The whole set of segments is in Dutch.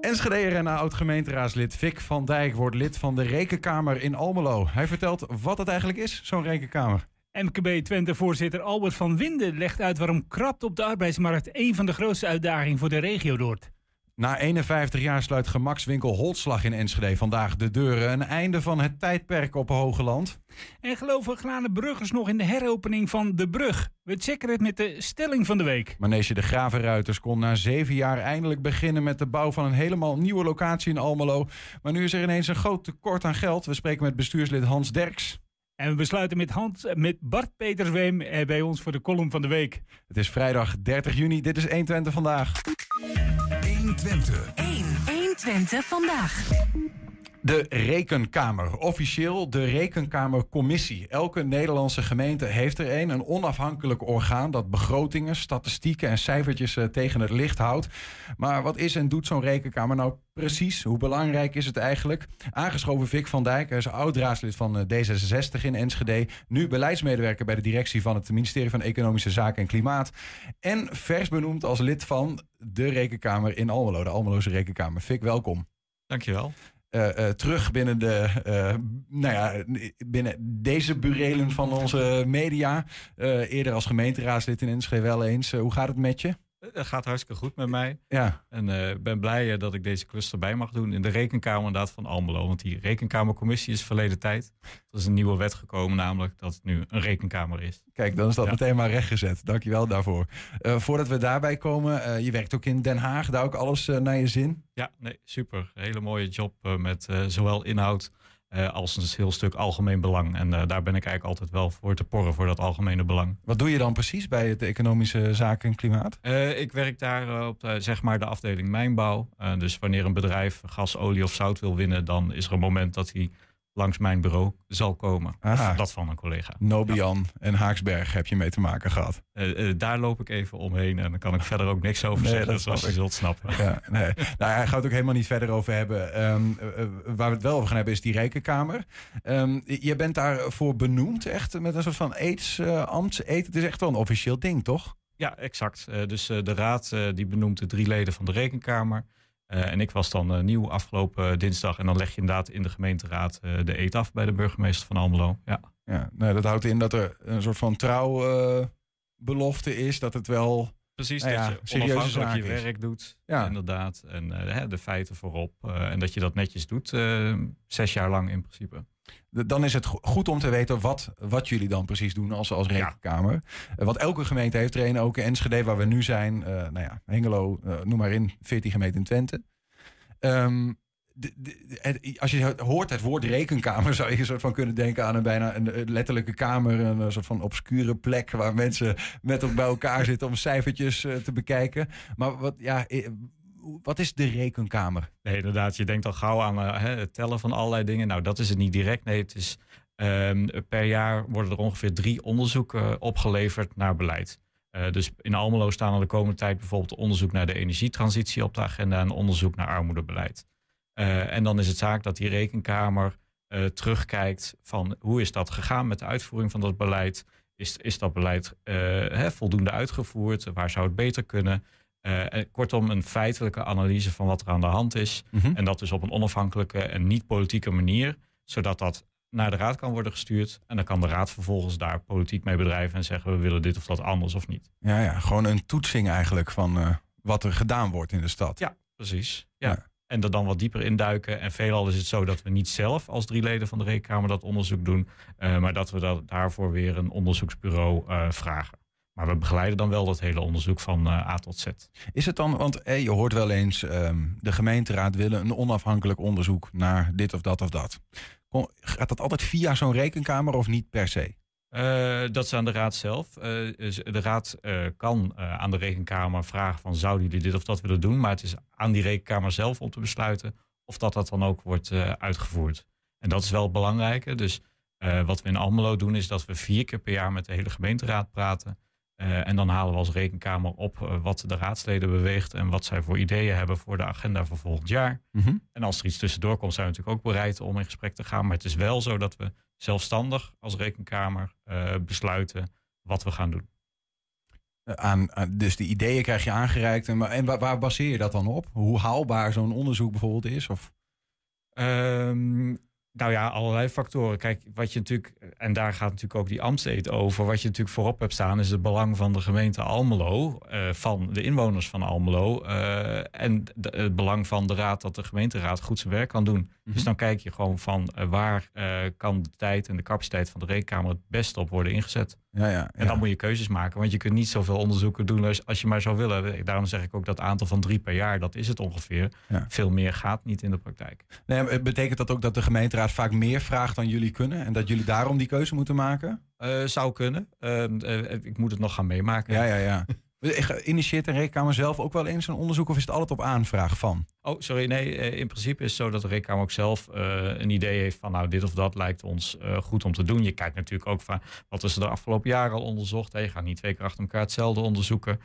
Enschedeer en oud-gemeenteraadslid Vic van Dijk wordt lid van de Rekenkamer in Almelo. Hij vertelt wat het eigenlijk is, zo'n rekenkamer. MKB Twente-voorzitter Albert van Winden legt uit waarom krapte op de arbeidsmarkt een van de grootste uitdagingen voor de regio wordt. Na 51 jaar sluit gemakswinkel Holtslag in Enschede vandaag de deuren. Een einde van het tijdperk op Hogeland. En geloven Glane Bruggers nog in de heropening van De Brug? We checken het met de stelling van de week. Manege de Gravenruiters kon na zeven jaar eindelijk beginnen met de bouw van een helemaal nieuwe locatie in Almelo. Maar nu is er ineens een groot tekort aan geld. We spreken met bestuurslid Hans Derks. En we besluiten met, Hans, met Bart Petersweem eh, bij ons voor de column van de week. Het is vrijdag 30 juni. Dit is 120 vandaag. 120. 1. 120 vandaag. De Rekenkamer. Officieel de Rekenkamercommissie. Elke Nederlandse gemeente heeft er een. Een onafhankelijk orgaan dat begrotingen, statistieken en cijfertjes eh, tegen het licht houdt. Maar wat is en doet zo'n Rekenkamer nou precies? Hoe belangrijk is het eigenlijk? Aangeschoven Vic van Dijk. Hij is oud-raadslid van eh, D66 in Enschede. Nu beleidsmedewerker bij de directie van het ministerie van Economische Zaken en Klimaat. En vers benoemd als lid van de Rekenkamer in Almelo. De Almeloze Rekenkamer. Vic, welkom. Dankjewel. Uh, terug binnen, de, uh, nou ja, binnen deze burelen van onze media. Eerder als gemeenteraadslid in Enschede wel eens. hoe gaat het met je? Het gaat hartstikke goed met mij. Ja. En ik ben blij dat ik deze cluster bij mag doen in de rekenkamer inderdaad van Almelo. Want die rekenkamercommissie is verleden tijd. Er is een nieuwe wet gekomen, namelijk dat het nu een rekenkamer is. Kijk, dan is dat ja. meteen maar rechtgezet. Dankjewel daarvoor. voordat we daarbij komen, je werkt ook in Den Haag. Daar ook alles naar je zin? Ja, nee, super. Hele mooie job uh, met uh, zowel inhoud uh, als een heel stuk algemeen belang. En daar ben ik eigenlijk altijd wel voor te porren voor dat algemene belang. Wat doe je dan precies bij het economische zaken en klimaat? ik werk daar op de, zeg maar de afdeling mijnbouw. dus wanneer een bedrijf gas, olie of zout wil winnen, dan is er een moment dat hij langs mijn bureau zal komen. Aha. Dat van een collega. Nobian ja. en Haaksberg heb je mee te maken gehad. Uh, uh, daar loop ik even omheen en dan kan ik verder ook niks over nee, zeggen, zoals je zult snappen. Ja, nee. nou, hij gaat het ook helemaal niet verder over hebben. Um, uh, waar we het wel over gaan hebben is die rekenkamer. Um, je bent daarvoor benoemd, echt met een soort van aids-ambt. Het is echt wel een officieel ding, toch? Ja, exact. dus de raad die benoemt de drie leden van de rekenkamer. Uh, en ik was dan uh, nieuw afgelopen dinsdag. En dan leg je inderdaad in de gemeenteraad uh, de eet af bij de burgemeester van Almelo. Ja, ja nou, dat houdt in dat er een soort van trouwbelofte is. Dat het wel Precies, nou ja, dat je onafhankelijk je is. werk doet. Ja. Inderdaad. En de feiten voorop. en dat je dat netjes doet. zes jaar lang in principe dan is het goed om te weten wat, wat jullie dan precies doen als, als rekenkamer. Ja. Uh, want elke gemeente heeft er een, ook in Enschede waar we nu zijn. Uh, nou ja, Hengelo, uh, noem maar in, 14 gemeenten in Twente. Um, de, de, het, als je hoort het woord rekenkamer, zou je een soort van kunnen denken aan een bijna een letterlijke kamer, een soort van obscure plek waar mensen met bij elkaar zitten om cijfertjes te bekijken. Maar wat, ja, wat is de rekenkamer? Nee, inderdaad. Je denkt al gauw aan uh, het tellen van allerlei dingen. Nou, dat is het niet direct. Nee, het is um, per jaar worden er ongeveer drie onderzoeken opgeleverd naar beleid. Uh, dus in Almelo staan er de komende tijd bijvoorbeeld onderzoek naar de energietransitie op de agenda en onderzoek naar armoedebeleid. En dan is het zaak dat die rekenkamer terugkijkt van hoe is dat gegaan met de uitvoering van dat beleid. Is, is dat beleid hè, voldoende uitgevoerd? Waar zou het beter kunnen? Uh, kortom, een feitelijke analyse van wat er aan de hand is. Mm -hmm. En dat dus op een onafhankelijke en niet-politieke manier, zodat dat naar de raad kan worden gestuurd. En dan kan de raad vervolgens daar politiek mee bedrijven en zeggen we willen dit of dat anders of niet. Ja, ja gewoon een toetsing eigenlijk van uh, wat er gedaan wordt in de stad. Ja, precies. Ja. ja. En er dan wat dieper induiken. En veelal is het zo dat we niet zelf als drie leden van de Rekenkamer dat onderzoek doen. Uh, maar dat we dat daarvoor weer een onderzoeksbureau vragen. Maar we begeleiden dan wel dat hele onderzoek van uh, A tot Z. Is het dan, want hey, je hoort wel eens, um, de gemeenteraad willen een onafhankelijk onderzoek naar dit of dat of dat. Kom, gaat dat altijd via zo'n rekenkamer of niet per se? Uh, dat is aan de raad zelf. Uh, de raad kan aan de rekenkamer vragen van zouden jullie dit of dat willen doen. Maar het is aan die rekenkamer zelf om te besluiten of dat, dat dan ook wordt uitgevoerd. En dat is wel het belangrijke. Dus wat we in Almelo doen is dat we vier keer per jaar met de hele gemeenteraad praten. Uh, en dan halen we als rekenkamer op uh, wat de raadsleden beweegt en wat zij voor ideeën hebben voor de agenda voor volgend jaar. Mm -hmm. En als er iets tussendoor komt, zijn we natuurlijk ook bereid om in gesprek te gaan. Maar het is wel zo dat we zelfstandig als rekenkamer uh, besluiten wat we gaan doen. Eh, Aan, aan- dus de ideeën krijg je aangereikt. En, en waar, waar baseer je dat dan op? Hoe haalbaar zo'n onderzoek bijvoorbeeld is? Of, Ehm, nou ja, allerlei factoren. Kijk, wat je natuurlijk, en daar gaat natuurlijk ook die ambtseed over. Wat je natuurlijk voorop hebt staan, is het belang van de gemeente Almelo, eh, van de inwoners van Almelo. eh, en de- het belang van de raad dat de gemeenteraad goed zijn werk kan doen. Dus dan kijk je gewoon van eh, waar kan de tijd en de capaciteit van de rekenkamer het beste op worden ingezet. Ja, ja, En dan moet je keuzes maken, want je kunt niet zoveel onderzoeken doen als, als je maar zou willen. Daarom zeg ik ook dat aantal van drie per jaar, dat is het ongeveer. Veel meer gaat niet in de praktijk. Nee, betekent dat ook dat de gemeenteraad vaak meer vraagt dan jullie kunnen? En dat jullie daarom die keuze moeten maken? Eh, zou kunnen. Ehm, eh, ik moet het nog gaan meemaken. Ja, ja, ja. Initieert de rekenkamer zelf ook wel eens een onderzoek of is het altijd op aanvraag van? Oh, sorry. Nee, eh, in principe is het zo dat de rekenkamer ook zelf eh, een idee heeft van... nou, dit of dat lijkt ons eh, goed om te doen. Je kijkt natuurlijk ook van wat is er de afgelopen jaren al onderzocht. Hè? Je gaat niet twee keer achter elkaar hetzelfde onderzoeken.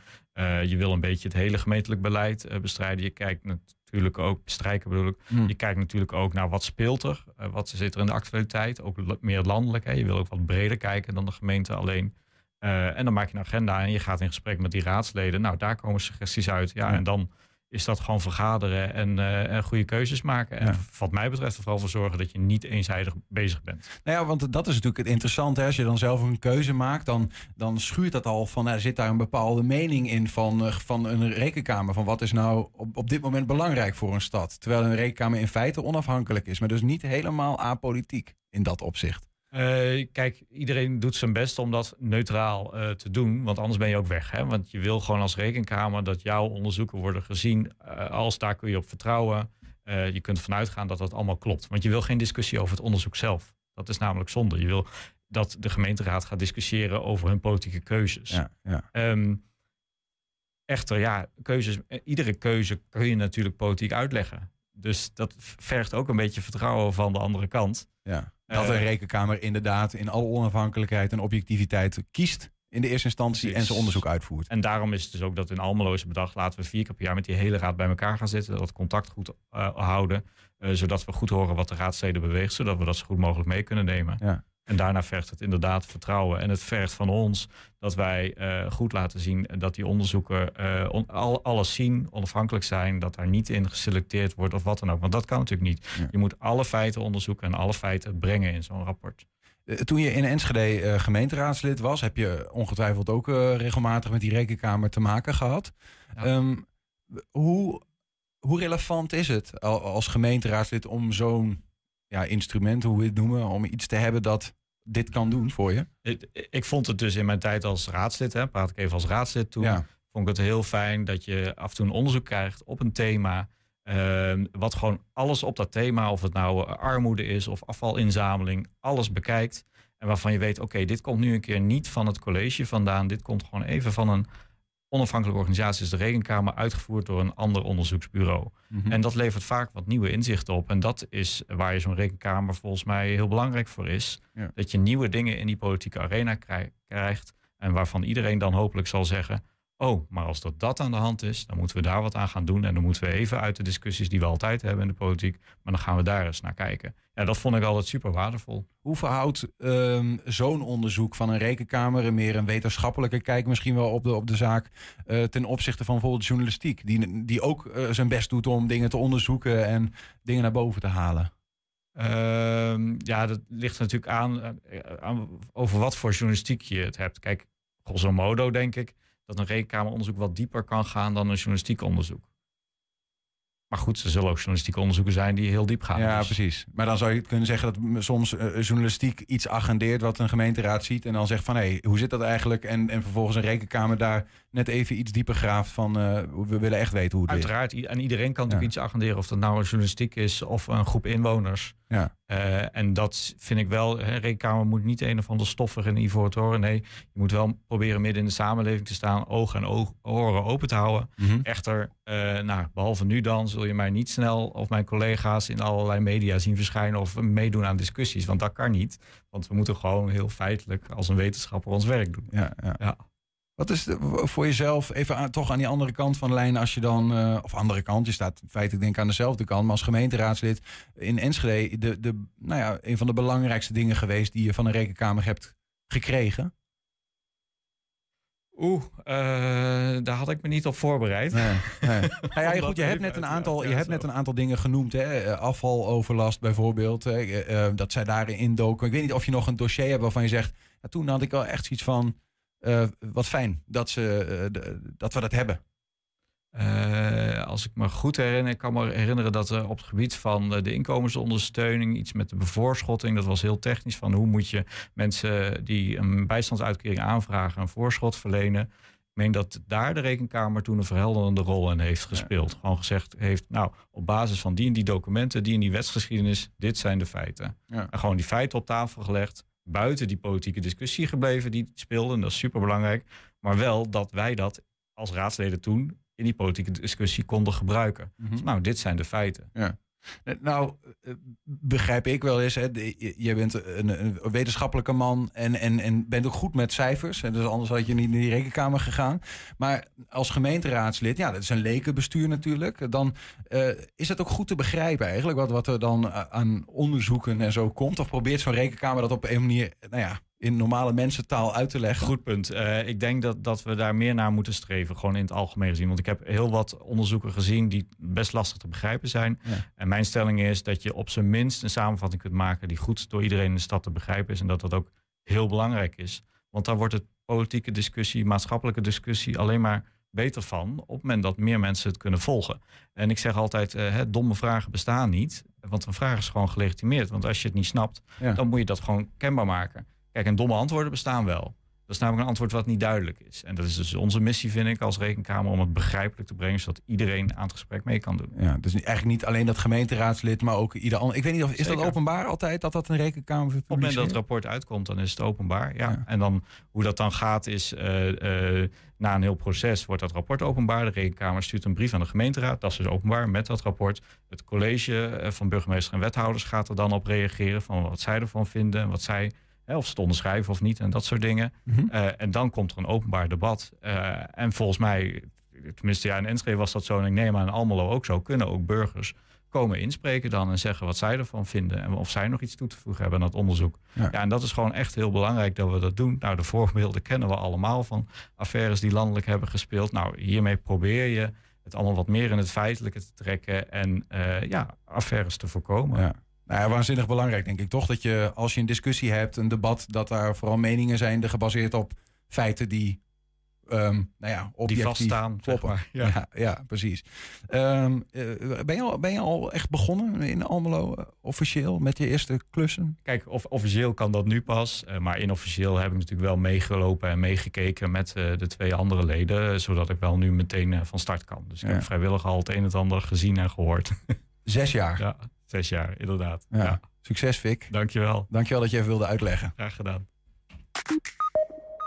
Je wil een beetje het hele gemeentelijk beleid bestrijden. Je kijkt natuurlijk ook, bestrijken bedoel ik. Hmm. Je kijkt natuurlijk ook naar wat speelt er. wat zit er in de actualiteit. Ook meer landelijk. Hè? Je wil ook wat breder kijken dan de gemeente alleen. Eh, en dan maak je een agenda en je gaat in gesprek met die raadsleden. Nou, daar komen suggesties uit. Ja, Ja. en dan is dat gewoon vergaderen en, eh, en goede keuzes maken. En Ja. wat mij betreft er vooral voor zorgen dat je niet eenzijdig bezig bent. Nou ja, want dat is natuurlijk het interessante. Hè? Als je dan zelf een keuze maakt, dan, dan schuurt dat al van... Er zit daar een bepaalde mening in van, eh, van een rekenkamer. Van wat is nou op, op dit moment belangrijk voor een stad. Terwijl een rekenkamer in feite onafhankelijk is. Maar dus niet helemaal apolitiek in dat opzicht. Eh, kijk, iedereen doet zijn best om dat neutraal eh, te doen. Want anders ben je ook weg. Hè? Want je wil gewoon als rekenkamer dat jouw onderzoeken worden gezien. eh, als daar kun je op vertrouwen. Je kunt ervan uitgaan dat dat allemaal klopt. Want je wil geen discussie over het onderzoek zelf. Dat is namelijk zonde. Je wil dat de gemeenteraad gaat discussiëren over hun politieke keuzes. Ja, ja. Ehm, echter, ja, keuzes, iedere keuze kun je natuurlijk politiek uitleggen. Dus dat vergt ook een beetje vertrouwen van de andere kant. ja. Dat Eh, een rekenkamer inderdaad in alle onafhankelijkheid en objectiviteit kiest in de eerste instantie en zijn onderzoek uitvoert. En daarom is het dus ook dat in Almelo is bedacht... laten we vier keer per jaar met die hele raad bij elkaar gaan zitten. Dat contact goed eh, houden. eh, zodat we goed horen wat de raadsleden beweegt. Zodat we dat zo goed mogelijk mee kunnen nemen. Ja. En daarna vergt het inderdaad vertrouwen. En het vergt van ons dat wij eh, goed laten zien... dat die onderzoeken eh, on- al, alles zien, onafhankelijk zijn... dat daar niet in geselecteerd wordt of wat dan ook. Want dat kan natuurlijk niet. Ja. Je moet alle feiten onderzoeken en alle feiten brengen in zo'n rapport. Eh, Toen je in Enschede gemeenteraadslid was, heb je ongetwijfeld ook regelmatig met die rekenkamer te maken gehad. Ja. Ehm, hoe, hoe relevant is het al- als gemeenteraadslid om zo'n ja, instrument, hoe we het noemen, om iets te hebben dat dit kan doen voor je? Ik, ik vond het dus in mijn tijd als raadslid, hè, praat ik even als raadslid toen... Ja, vond ik het heel fijn dat je af en toe een onderzoek krijgt op een thema. ehm, wat gewoon alles op dat thema, of het nou armoede is of afvalinzameling, alles bekijkt. En waarvan je weet, oké, dit komt nu een keer niet van het college vandaan. Dit komt gewoon even van een onafhankelijke organisatie, is de Rekenkamer, uitgevoerd door een ander onderzoeksbureau. Mhm. En dat levert vaak wat nieuwe inzichten op. En dat is waar je zo'n rekenkamer volgens mij heel belangrijk voor is. Ja. Dat je nieuwe dingen in die politieke arena krij- krijgt. En waarvan iedereen dan hopelijk zal zeggen... oh, maar als dat, dat aan de hand is, dan moeten we daar wat aan gaan doen. En dan moeten we even uit de discussies die we altijd hebben in de politiek... maar dan gaan we daar eens naar kijken. Ja, dat vond ik altijd super waardevol. Hoe verhoudt ehm, zo'n onderzoek van een rekenkamer, een meer een wetenschappelijke kijk misschien wel op de, op de zaak, eh, ten opzichte van bijvoorbeeld journalistiek, die, die ook eh, zijn best doet om dingen te onderzoeken en dingen naar boven te halen? Ehm, ja, dat ligt natuurlijk aan, eh, aan over wat voor journalistiek je het hebt. Kijk, grosso modo denk ik dat een rekenkameronderzoek wat dieper kan gaan dan een journalistiek onderzoek. Maar goed, er zullen ook journalistieke onderzoeken zijn die heel diep gaan. Ja, Dus- precies. Maar dan zou je kunnen zeggen dat soms eh, journalistiek iets agendeert wat een gemeenteraad ziet en dan zegt van hé, hey, hoe zit dat eigenlijk? En, en vervolgens een rekenkamer daar net even iets dieper graaft van eh, we willen echt weten hoe het. Uiteraard, en iedereen kan natuurlijk Ja. iets agenderen, of dat nou een journalistiek is of een groep inwoners. Ja. Eh, en dat vind ik wel, hè, rekenkamer moet niet een of ander stoffig in ivoren toren. Nee, je moet wel proberen midden in de samenleving te staan, ogen en oog, oren open te houden. Mhm. Echter, eh, nou, behalve nu dan, zul je mij niet snel of mijn collega's in allerlei media zien verschijnen of meedoen aan discussies. Want dat kan niet. Want we moeten gewoon heel feitelijk als een wetenschapper ons werk doen. Ja, ja. Ja. Wat is de- voor jezelf, even aan- toch aan die andere kant van de lijn, als je dan, eh, of andere kant, je staat in feite denk ik aan dezelfde kant, maar als gemeenteraadslid in Enschede, de, de, nou ja, een van de belangrijkste dingen geweest die je van een rekenkamer hebt gekregen? Oeh, eh, daar had ik me niet op voorbereid. Nee, nee. Nou ja, goed, je hebt net een aantal, je hebt net een aantal dingen genoemd. Hè? Eh, Afvaloverlast bijvoorbeeld. hè. Dat zij daarin indoken. Ik weet niet of je nog een dossier hebt waarvan je zegt... Ja, toen had ik wel echt zoiets van... eh, wat fijn dat, ze, eh, de- dat we dat hebben. Eh, als ik me goed herinner, ik kan me herinneren dat er op het gebied van de inkomensondersteuning, iets met de bevoorschotting, dat was heel technisch, van hoe moet je mensen die een bijstandsuitkering aanvragen een voorschot verlenen. Ik meen dat daar de rekenkamer toen een verhelderende rol in heeft gespeeld. Gewoon gezegd heeft, nou, op basis van die en die documenten, die en die wetsgeschiedenis, dit zijn de feiten. Ja. En gewoon die feiten op tafel gelegd, buiten die politieke discussie gebleven die speelde, en dat is superbelangrijk. Maar wel dat wij dat als raadsleden toen in die politieke discussie konden gebruiken. Mhm. Dus nou, dit zijn de feiten. Eh, Nou, eh, begrijp ik wel eens. Hè, je- bent een, wetenschappelijke man en, en, en bent ook goed met cijfers. En dus anders had je niet in die rekenkamer gegaan. Maar als gemeenteraadslid, ja, dat is een lekenbestuur natuurlijk. Dan eh, is het ook goed te begrijpen eigenlijk wat, wat er dan aan onderzoeken en zo komt. Of probeert zo'n rekenkamer dat op een manier, nou ja, in normale mensentaal uit te leggen. Goed punt. Eh, ik denk dat, dat we daar meer naar moeten streven, gewoon in het algemeen gezien. Want ik heb heel wat onderzoeken gezien die best lastig te begrijpen zijn. Ja. En mijn stelling is dat je op zijn minst een samenvatting kunt maken die goed door iedereen in de stad te begrijpen is. En dat dat ook heel belangrijk is. Want daar wordt het politieke discussie, maatschappelijke discussie alleen maar beter van op het moment dat meer mensen het kunnen volgen. En ik zeg altijd, eh, hè, domme vragen bestaan niet. Want een vraag is gewoon gelegitimeerd. Want als je het niet snapt, Ja. dan moet je dat gewoon kenbaar maken. Kijk, en domme antwoorden bestaan wel. Dat is namelijk een antwoord wat niet duidelijk is. En dat is dus onze missie, vind ik, als rekenkamer... om het begrijpelijk te brengen... zodat iedereen aan het gesprek mee kan doen. Ja, dus eigenlijk niet alleen dat gemeenteraadslid, maar ook ieder ander. Ik weet niet of is dat openbaar altijd dat dat een rekenkamer Op het moment dat het rapport uitkomt, dan is het openbaar. Ja. Ja. En dan hoe dat dan gaat is, eh, eh, na een heel proces wordt dat rapport openbaar. De rekenkamer stuurt een brief aan de gemeenteraad. Dat is dus openbaar met dat rapport. Het college eh, van burgemeester en wethouders gaat er dan op reageren... van wat zij ervan vinden en wat zij... hè, of ze het onderschrijven of niet en dat soort dingen. Mhm. Eh, en dan komt er een openbaar debat. Eh, en volgens mij, tenminste ja, in Enschede was dat zo... en ik neem aan Almelo ook zo... kunnen ook burgers komen inspreken dan... en zeggen wat zij ervan vinden... en of zij nog iets toe te voegen hebben aan dat onderzoek. Ja. Ja. en dat is gewoon echt heel belangrijk dat we dat doen. Nou, de voorbeelden kennen we allemaal van affaires die landelijk hebben gespeeld. Nou, hiermee probeer je het allemaal wat meer in het feitelijke te trekken... en eh, ja, affaires te voorkomen. Ja. Nou ja, waanzinnig belangrijk denk ik toch. Dat je als je een discussie hebt, een debat, dat daar vooral meningen zijn die gebaseerd op feiten die, ehm, nou ja, Die objectief vaststaan, zeg kloppen. maar. Ja. Ja. Ja, precies. Ehm, eh, ben, je al, ben je al echt begonnen in Almelo eh, officieel met je eerste klussen? Kijk, of, officieel kan dat nu pas. eh, maar inofficieel heb ik natuurlijk wel meegelopen en meegekeken met de twee andere leden. zodat ik wel nu meteen van start kan. Dus ik Ja. heb vrijwillig al het een en het ander gezien en gehoord. Zes jaar. ja, zes jaar, inderdaad. Ja. Ja. Succes, Vic. Dankjewel. Dankjewel dat je even wilde uitleggen. Graag gedaan.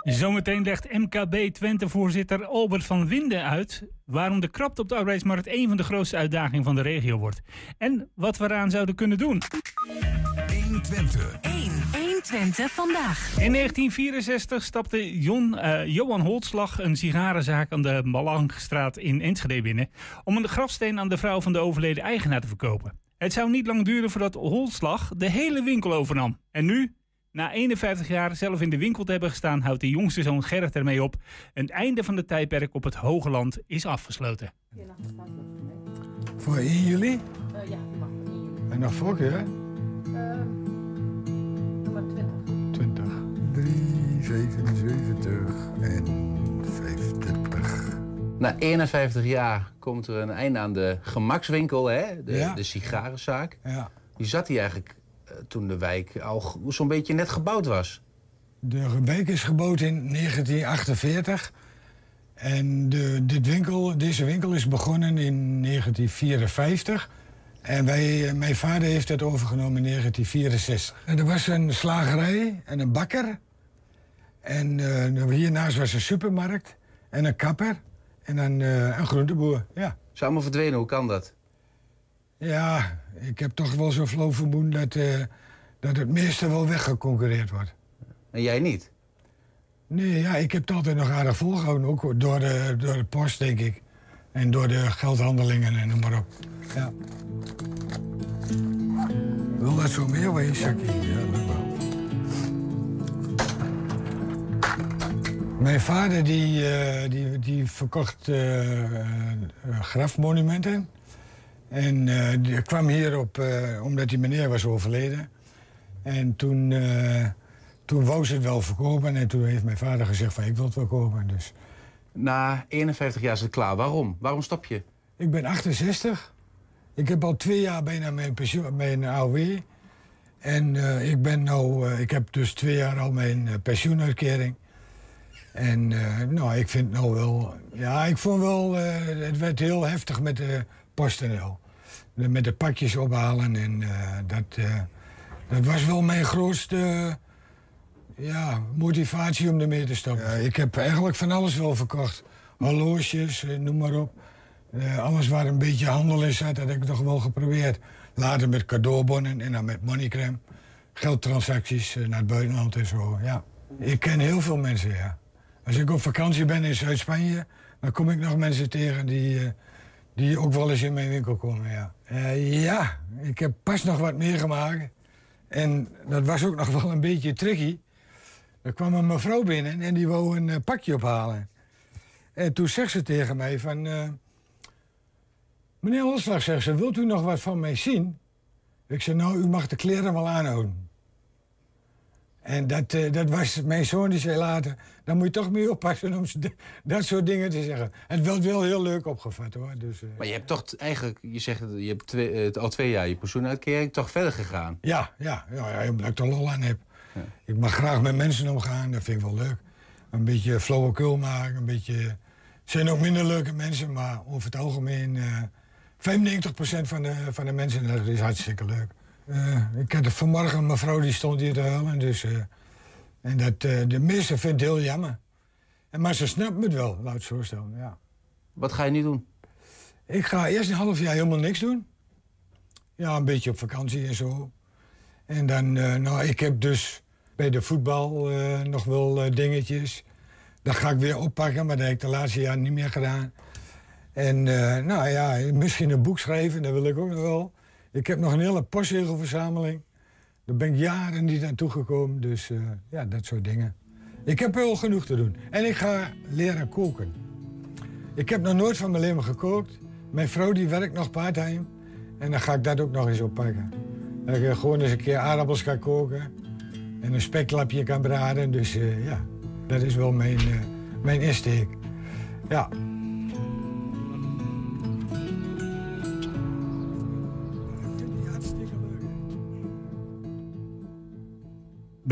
Zometeen legt MKB Twente-voorzitter Albert van Winden uit waarom de krapte op de arbeidsmarkt een van de grootste uitdagingen van de regio wordt. En wat we eraan zouden kunnen doen. 120. 1. 120 vandaag. In 1964 stapte Jon, eh, Johan Holtslag een sigarenzaak aan de Malangstraat in Enschede binnen om een grafsteen aan de vrouw van de overleden eigenaar te verkopen. Het zou niet lang duren voordat Holtslag de hele winkel overnam. En nu, na 51 jaar zelf in de winkel te hebben gestaan, houdt de jongste zoon Gerrit ermee op. Een einde van de tijdperk op het Hoge Land is afgesloten. Voor 1 juli? ja, die mag van hier. En nog voor keer? Nummer 20. 20. 3, 77 en 50. Na 51 jaar komt er een einde aan de gemakswinkel, hè? De, Ja. de sigarenzaak. Ja. Die zat hier eigenlijk eh, toen de wijk al zo'n beetje net gebouwd was. De wijk is gebouwd in 1948. En de, dit winkel, deze winkel is begonnen in 1954. En wij, mijn vader heeft het overgenomen in 1964. En er was een slagerij en een bakker. En eh, hiernaast was een supermarkt en een kapper en een, eh, een groenteboer. Ja. Is allemaal verdwenen, hoe kan dat? ja, ik heb toch wel zo'n flauw vermoeden dat, eh, dat het meeste wel weggeconcurreerd wordt. En jij niet? Nee, ja, ik heb het altijd nog aardig volgehouden. Ook door de, door de post, denk ik. En door de geldhandelingen en noem maar op. Ja. Wil dat zo meer wezen, Jackie? Ja, Mijn vader die, eh, die, die verkocht eh, eh, grafmonumenten. En die kwam hier op, omdat die meneer was overleden. En toen, toen wou ze het wel verkopen. En toen heeft mijn vader gezegd van ik wil het wel kopen. Dus Na 51 jaar is het klaar. Waarom? Waarom stop je? ik ben 68. Ik heb al twee jaar bijna mijn, pensioen, mijn AOW. En ik, ben nou, ik heb dus twee jaar al mijn pensioenuitkering. En eh, nou, ik vind nou wel... Ja, ik vond wel... eh, het werd heel heftig met de PostNL. De- Met de pakjes ophalen. En eh, dat, dat was wel mijn grootste ja, motivatie om ermee te stoppen. Ja, ik heb eigenlijk van alles wel verkocht. Horloges, noem maar op. Alles waar een beetje handel in zat, dat heb ik toch wel geprobeerd. Later met cadeaubonnen en dan met moneycram. Geldtransacties naar het buitenland en zo, ja. Ik ken heel veel mensen, ja. Als ik op vakantie ben in Zuid-Spanje... dan kom ik nog mensen tegen die, eh, die ook wel eens in mijn winkel komen, ja. Eh, ja, ik heb pas nog wat meegemaakt. En dat was ook nog wel een beetje tricky. Er kwam een mevrouw binnen en die wou een eh, pakje ophalen. En toen zegt ze tegen mij van... meneer Holslag, zegt ze, wilt u nog wat van mij zien? Ik zei, nou, u mag de kleren wel aanhouden. En dat, eh, dat was mijn zoon, die zei later... dan moet je toch mee oppassen om dat soort dingen te zeggen. Het werd wel heel leuk opgevat, hoor. Dus, eh, Maar je hebt toch eigenlijk, je zegt je hebt twee, eh, al twee jaar je pensioenuitkering, toch verder gegaan. Ja, ja, ja, ja omdat ik er lol aan heb. Ik mag graag met mensen omgaan, dat vind ik wel leuk. Een beetje flauwekul maken, een beetje... Zijn ook minder leuke mensen, maar over het algemeen... eh 95% van de, van de mensen, dat is hartstikke leuk. Eh, ik had vanmorgen een mevrouw die stond hier te huilen, dus... eh, en dat, eh, de meeste vindt het heel jammer. En, maar ze snapt me het wel, laat het zo stellen, ja. Wat ga je nu doen? Ik ga eerst een half jaar helemaal niks doen. Ja, een beetje op vakantie en zo. En dan, nou, ik heb dus bij de voetbal nog wel dingetjes. Dat ga ik weer oppakken, maar dat heb ik de laatste jaren niet meer gedaan. En nou ja, misschien een boek schrijven, dat wil ik ook nog wel. Ik heb nog een hele postzegelverzameling. Daar ben ik jaren niet naartoe gekomen, dus eh, ja, dat soort dingen. Ik heb wel genoeg te doen. En ik ga leren koken. Ik heb nog nooit van mijn leven gekookt. Mijn vrouw die werkt nog part-time. En dan ga ik dat ook nog eens oppakken. Dat ik eh, gewoon eens een keer aardappels ga koken. En een speklapje kan braden. Dus eh, ja, dat is wel mijn, mijn insteek. Ja.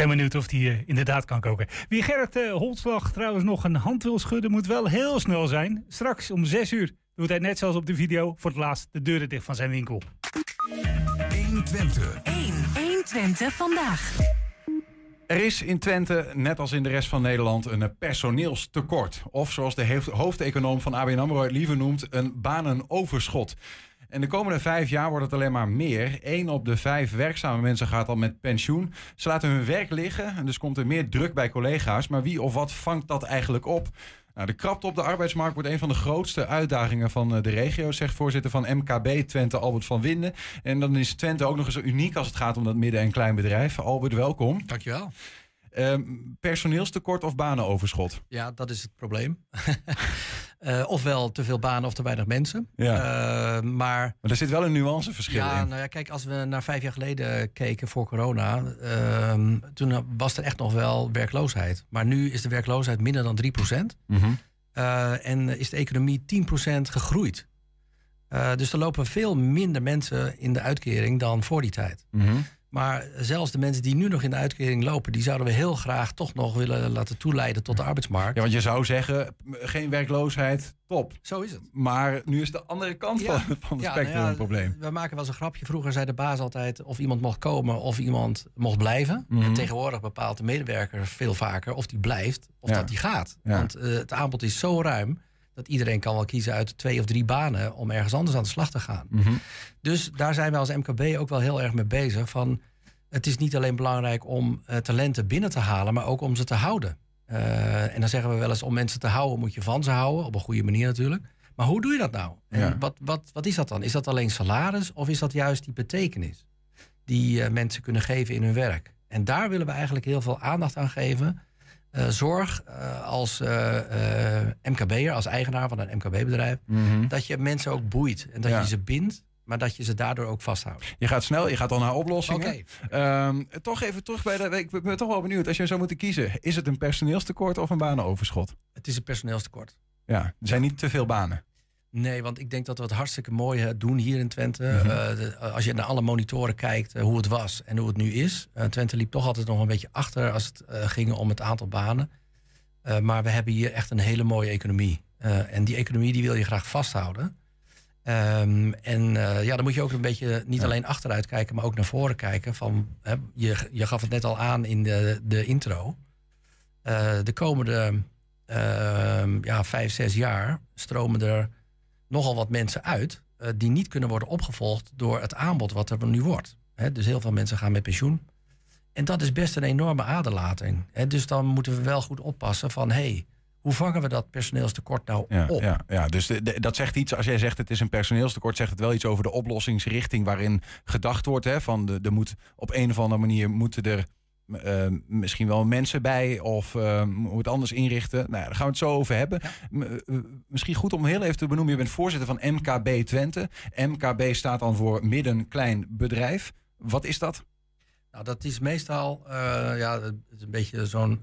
Ben benieuwd of hij eh, inderdaad kan koken. Wie Gerrit eh, Holtslag trouwens nog een hand wil schudden, moet wel heel snel zijn. Straks om 6 uur doet hij net zoals op de video voor het laatst de deuren dicht van zijn winkel. 120. 1. 120 vandaag. Er is in Twente, net als in de rest van Nederland, een personeelstekort. Of zoals de hoofd- hoofdeconoom van ABN AMRO het liever noemt, een banenoverschot. En de komende vijf jaar wordt het alleen maar meer. Eén op de vijf werkzame mensen gaat al met pensioen. Ze laten hun werk liggen en dus komt er meer druk bij collega's. Maar wie of wat vangt dat eigenlijk op? Nou, de krapte op de arbeidsmarkt wordt een van de grootste uitdagingen van eh, de regio, zegt voorzitter van MKB Twente Albert van Winden. En dan is Twente ook nog eens uniek als het gaat om dat midden- en kleinbedrijf. Albert, welkom. Dankjewel. Ehm, personeelstekort of banenoverschot? Ja, dat is het probleem. Eh, ofwel te veel banen of te weinig mensen. Ja. Eh, maar Maar er zit wel een nuanceverschil ja, in. nou ja, kijk, als we naar vijf jaar geleden keken voor corona, ehm, toen was er echt nog wel werkloosheid. Maar nu is de werkloosheid minder dan 3%. Mhm. Eh, en is de economie 10% gegroeid. Dus er lopen veel minder mensen in de uitkering dan voor die tijd. Mhm. Maar zelfs de mensen die nu nog in de uitkering lopen, die zouden we heel graag toch nog willen laten toeleiden tot de arbeidsmarkt. Ja, want je zou zeggen, geen werkloosheid, top. Zo is het. Maar nu is de andere kant Ja. van, van het Ja, spectrum nou ja, een probleem. We maken wel eens een grapje. Vroeger zei de baas altijd of iemand mocht komen of iemand mocht blijven. Mhm. En tegenwoordig bepaalt de medewerker veel vaker of die blijft of dat die gaat. Want eh, het aanbod is zo ruim dat iedereen kan wel kiezen uit twee of drie banen om ergens anders aan de slag te gaan. Mhm. Dus daar zijn wij als MKB ook wel heel erg mee bezig. Van, het is niet alleen belangrijk om eh, talenten binnen te halen, maar ook om ze te houden. Eh, en dan zeggen we wel eens, om mensen te houden moet je van ze houden. Op een goede manier natuurlijk. Maar hoe doe je dat nou? En Ja. wat, wat, wat is dat dan? Is dat alleen salaris of is dat juist die betekenis die eh, mensen kunnen geven in hun werk? En daar willen we eigenlijk heel veel aandacht aan geven. Eh, zorg eh, als eh, MKB'er, als eigenaar van een MKB-bedrijf, Mhm. dat je mensen ook boeit en dat Ja. je ze bindt, maar dat je ze daardoor ook vasthoudt. Je gaat snel, je gaat al naar oplossingen. Oké. Ehm, toch even terug bij de. Ik ben toch wel benieuwd. Als je zou moeten kiezen, is het een personeelstekort of een banenoverschot? Het is een personeelstekort. Ja, er zijn niet te veel banen. Nee, want ik denk dat we het hartstikke mooi eh, doen hier in Twente. Mhm. Eh, de- als je naar alle monitoren kijkt eh, hoe het was en hoe het nu is. Eh, Twente liep toch altijd nog een beetje achter als het eh, ging om het aantal banen. Eh, maar we hebben hier echt een hele mooie economie. Eh, en die economie die wil je graag vasthouden. Ehm, en eh, ja, dan moet je ook een beetje niet Ja. alleen achteruit kijken, maar ook naar voren kijken. Van, hè, je, je gaf het net al aan in de, de intro. Eh, de komende ehm, ja, vijf, zes jaar stromen er nogal wat mensen uit eh, die niet kunnen worden opgevolgd door het aanbod wat er nu wordt. Dus heel veel mensen gaan met pensioen. En dat is best een enorme aderlating. Dus dan moeten we wel goed oppassen van... hey, hoe vangen we dat personeelstekort nou Ja, op? ja, ja. dus de- de- dat zegt iets. Als jij zegt het is een personeelstekort, zegt het wel iets over de oplossingsrichting waarin gedacht wordt. Hè, van de, er moet op een of andere manier moeten er eh, misschien wel mensen bij of eh moet het anders inrichten. Nou, ja, daar gaan we het zo over hebben. Eh, misschien goed om heel even te benoemen. Je bent voorzitter van MKB Twente. MKB staat dan voor midden klein bedrijf. Wat is dat? Nou, dat is meestal ja, het is een beetje zo'n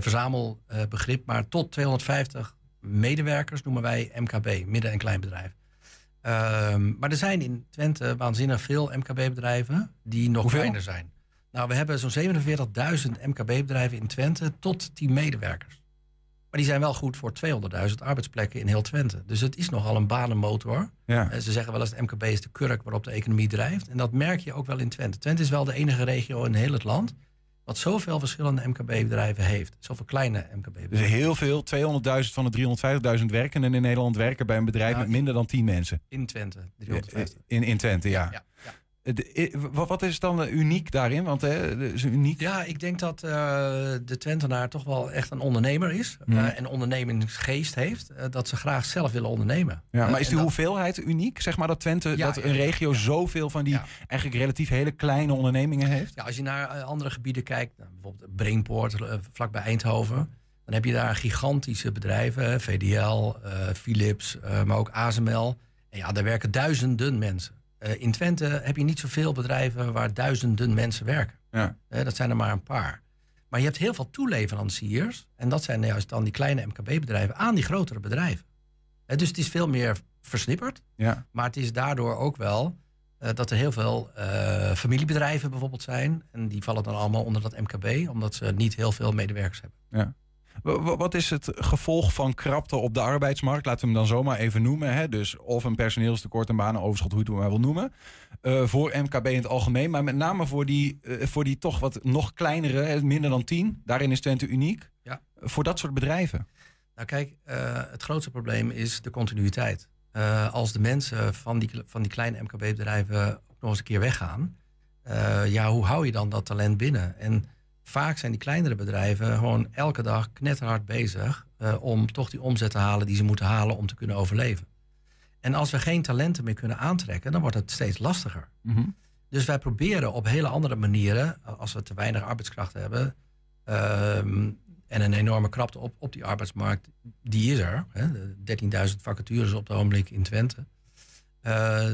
verzamelbegrip. maar tot 250 medewerkers noemen wij MKB, midden- en kleinbedrijf. Ehm, maar er zijn in Twente waanzinnig veel MKB-bedrijven die nog Hoeveel? kleiner zijn. Nou, we hebben zo'n 47.000 MKB-bedrijven in Twente tot 10 medewerkers. Maar die zijn wel goed voor 200.000 arbeidsplekken in heel Twente. Dus het is nogal een banenmotor. Ja. Eh, Ze zeggen wel eens het MKB is de kurk waarop de economie drijft. En dat merk je ook wel in Twente. Twente is wel de enige regio in heel het land... wat zoveel verschillende MKB-bedrijven heeft. Zoveel kleine Dus MKB-bedrijven. heel veel, 200.000 van de 350.000 werkenden in Nederland werken bij een bedrijf Ja, met minder dan 10 mensen. In Twente, 350. In, in Twente, ja. ja, Wat is dan eh, uniek daarin? Want hè, is uniek. Ja, ik denk dat eh, de Twentenaar toch wel echt een ondernemer is. Mhm. eh, en ondernemingsgeest heeft. dat ze graag zelf willen ondernemen. Ja, maar is die dat- hoeveelheid uniek? Zeg maar dat Twente, Ja, dat een regio zoveel van die Ja. eigenlijk relatief hele kleine ondernemingen heeft? Ja, als je naar andere gebieden kijkt, nou, bijvoorbeeld Brainport, vlakbij Eindhoven, dan heb je daar gigantische bedrijven, VDL, Philips, maar ook ASML. En ja, daar werken duizenden mensen. Eh, in Twente heb je niet zoveel bedrijven waar duizenden mensen werken. Ja. Eh, dat zijn er maar een paar. Maar je hebt heel veel toeleveranciers. En dat zijn juist dan die kleine MKB-bedrijven aan die grotere bedrijven. Eh, dus het is veel meer versnipperd. Ja. Maar het is daardoor ook wel dat er heel veel familiebedrijven bijvoorbeeld zijn. En die vallen dan allemaal onder dat MKB, omdat ze niet heel veel medewerkers hebben. Wa- Wat is het gevolg van krapte op de arbeidsmarkt? Laten we hem dan zomaar even noemen. Hè? Dus of een personeelstekort, een banenoverschot, hoe je het maar wil noemen. Eh, voor MKB in het algemeen, maar met name voor die, eh, voor die toch wat nog kleinere, minder dan 10. Daarin is Twente uniek. Ja. Voor dat soort bedrijven. Nou kijk, eh, het grootste probleem is de continuïteit. Als de mensen van die, van die kleine MKB-bedrijven ook nog eens een keer weggaan, ja, hoe hou je dan dat talent binnen? En vaak zijn die kleinere bedrijven gewoon elke dag knetterhard bezig eh, om toch die omzet te halen die ze moeten halen om te kunnen overleven. En als we geen talenten meer kunnen aantrekken, dan wordt het steeds lastiger. Mhm. Dus wij proberen op hele andere manieren, als we te weinig arbeidskracht hebben ehm, en een enorme krapte op, op die arbeidsmarkt, die is er. Hè, de 13.000 vacatures op het ogenblik in Twente. Eh,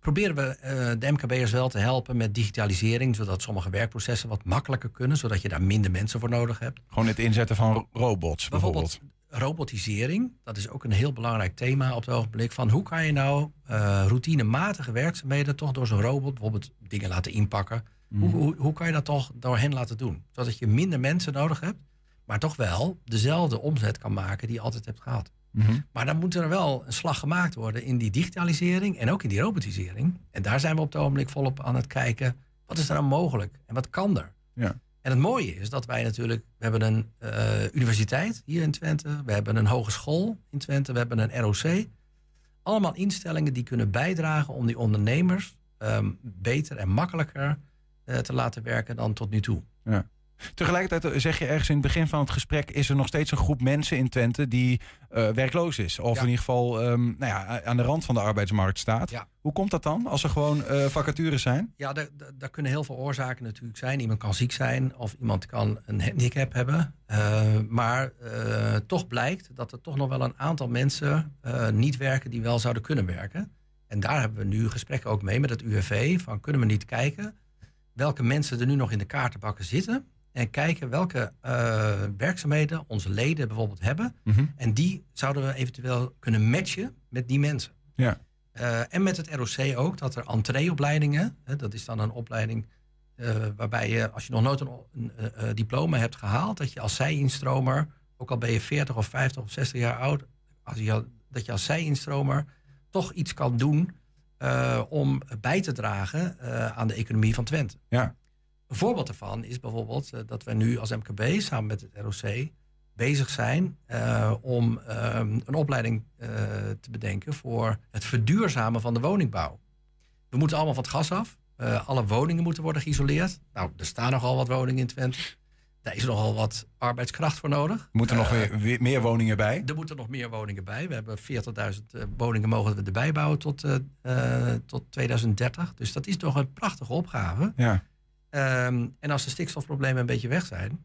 proberen we eh, de MKB'ers wel te helpen met digitalisering, zodat sommige werkprocessen wat makkelijker kunnen, zodat je daar minder mensen voor nodig hebt. Gewoon het inzetten van ro- robots bijvoorbeeld. Robotisering, dat is ook een heel belangrijk thema op het ogenblik. Van hoe kan je nou eh, routinematige werkzaamheden toch door zo'n robot, bijvoorbeeld dingen laten inpakken. Hoe, hoe, hoe kan je dat toch door hen laten doen? Zodat je minder mensen nodig hebt, maar toch wel dezelfde omzet kan maken die je altijd hebt gehad. Mhm. Maar dan moet er wel een slag gemaakt worden in die digitalisering en ook in die robotisering. En daar zijn we op het ogenblik volop aan het kijken. Wat is er nou mogelijk en wat kan er? Ja. En het mooie is dat wij natuurlijk, we hebben een eh, universiteit hier in Twente, we hebben een hogeschool in Twente, we hebben een ROC. Allemaal instellingen die kunnen bijdragen om die ondernemers ehm, beter en makkelijker eh, te laten werken dan tot nu toe. Ja. Tegelijkertijd zeg je ergens in het begin van het gesprek... is er nog steeds een groep mensen in Twente die eh, werkloos is. Of Ja. in ieder geval ehm, nou ja, aan de rand van de arbeidsmarkt staat. Ja. Hoe komt dat dan als er gewoon eh, vacatures zijn? Ja, daar, kunnen heel veel oorzaken natuurlijk zijn. Iemand kan ziek zijn of iemand kan een handicap hebben. Eh, maar eh, toch blijkt dat er toch nog wel een aantal mensen eh, niet werken die wel zouden kunnen werken. En daar hebben we nu gesprekken ook mee met het UWV. Van kunnen we niet kijken welke mensen er nu nog in de kaartenbakken zitten. En kijken welke eh, werkzaamheden onze leden bijvoorbeeld hebben. Mhm. En die zouden we eventueel kunnen matchen met die mensen. Ja. Eh, en met het ROC ook, dat er entreeopleidingen, hè, dat is dan een opleiding eh, waarbij je, als je nog nooit een, een, diploma hebt gehaald, dat je als zij-instromer, ook al ben je 40 of 50 of 60 jaar oud, als je, dat je als zij-instromer toch iets kan doen om bij te dragen aan de economie van Twente. Ja. Een voorbeeld daarvan is bijvoorbeeld eh, dat we nu als MKB samen met het ROC bezig zijn eh, om ehm, een opleiding eh, te bedenken voor het verduurzamen van de woningbouw. We moeten allemaal van het gas af. Alle woningen moeten worden geïsoleerd. Nou, er staan nogal wat woningen in Twente. Daar is nogal wat arbeidskracht voor nodig. Er moeten nog Eh, weer, weer meer woningen bij. er moeten nog meer woningen bij. We hebben 40.000 eh, woningen mogen we erbij bouwen tot, tot 2030. Dus dat is toch een prachtige opgave. Ja. Ehm, en als de stikstofproblemen een beetje weg zijn,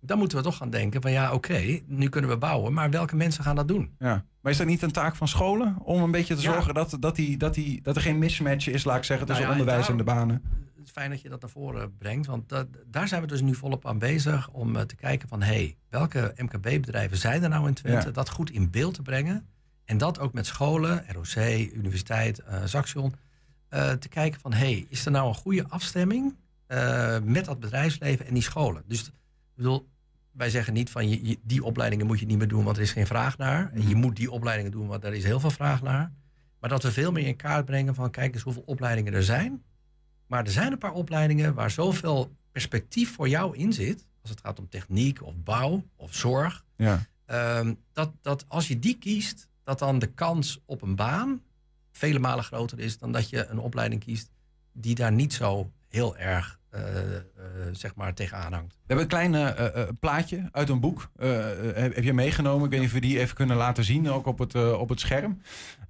dan moeten we toch gaan denken van ja, oké, nu kunnen we bouwen, maar welke mensen gaan dat doen? Ja. Maar is dat niet een taak van scholen om een beetje te Ja. zorgen dat, dat, die, dat, die, dat er geen mismatch is, laat ik zeggen, tussen Nou ja, en onderwijs en de banen? Het is fijn dat je dat naar voren brengt, want dat, daar zijn we dus nu volop aan bezig om eh, te kijken van hé, hey, welke MKB-bedrijven zijn er nou in Twente? Ja. Dat goed in beeld te brengen en dat ook met scholen, ROC, universiteit, eh Saxion, eh, te kijken van hé, hey, is er nou een goede afstemming eh, met dat bedrijfsleven en die scholen? Dus ik bedoel, wij zeggen niet van je, je- die opleidingen moet je niet meer doen, want er is geen vraag naar. En je moet die opleidingen doen, want er is heel veel vraag naar. Maar dat we veel meer in kaart brengen van kijk eens hoeveel opleidingen er zijn. Maar er zijn een paar opleidingen waar zoveel perspectief voor jou in zit. Als het gaat om techniek of bouw of zorg. Ja. ehm, dat, dat als je die kiest, dat dan de kans op een baan vele malen groter is dan dat je een opleiding kiest die daar niet zo heel erg eh, eh, zeg maar tegenaan hangt. We hebben een klein eh, eh, plaatje uit een boek. Eh, eh, heb, heb je meegenomen? Ik weet niet of we die even kunnen laten zien, ook op het, eh, op het scherm.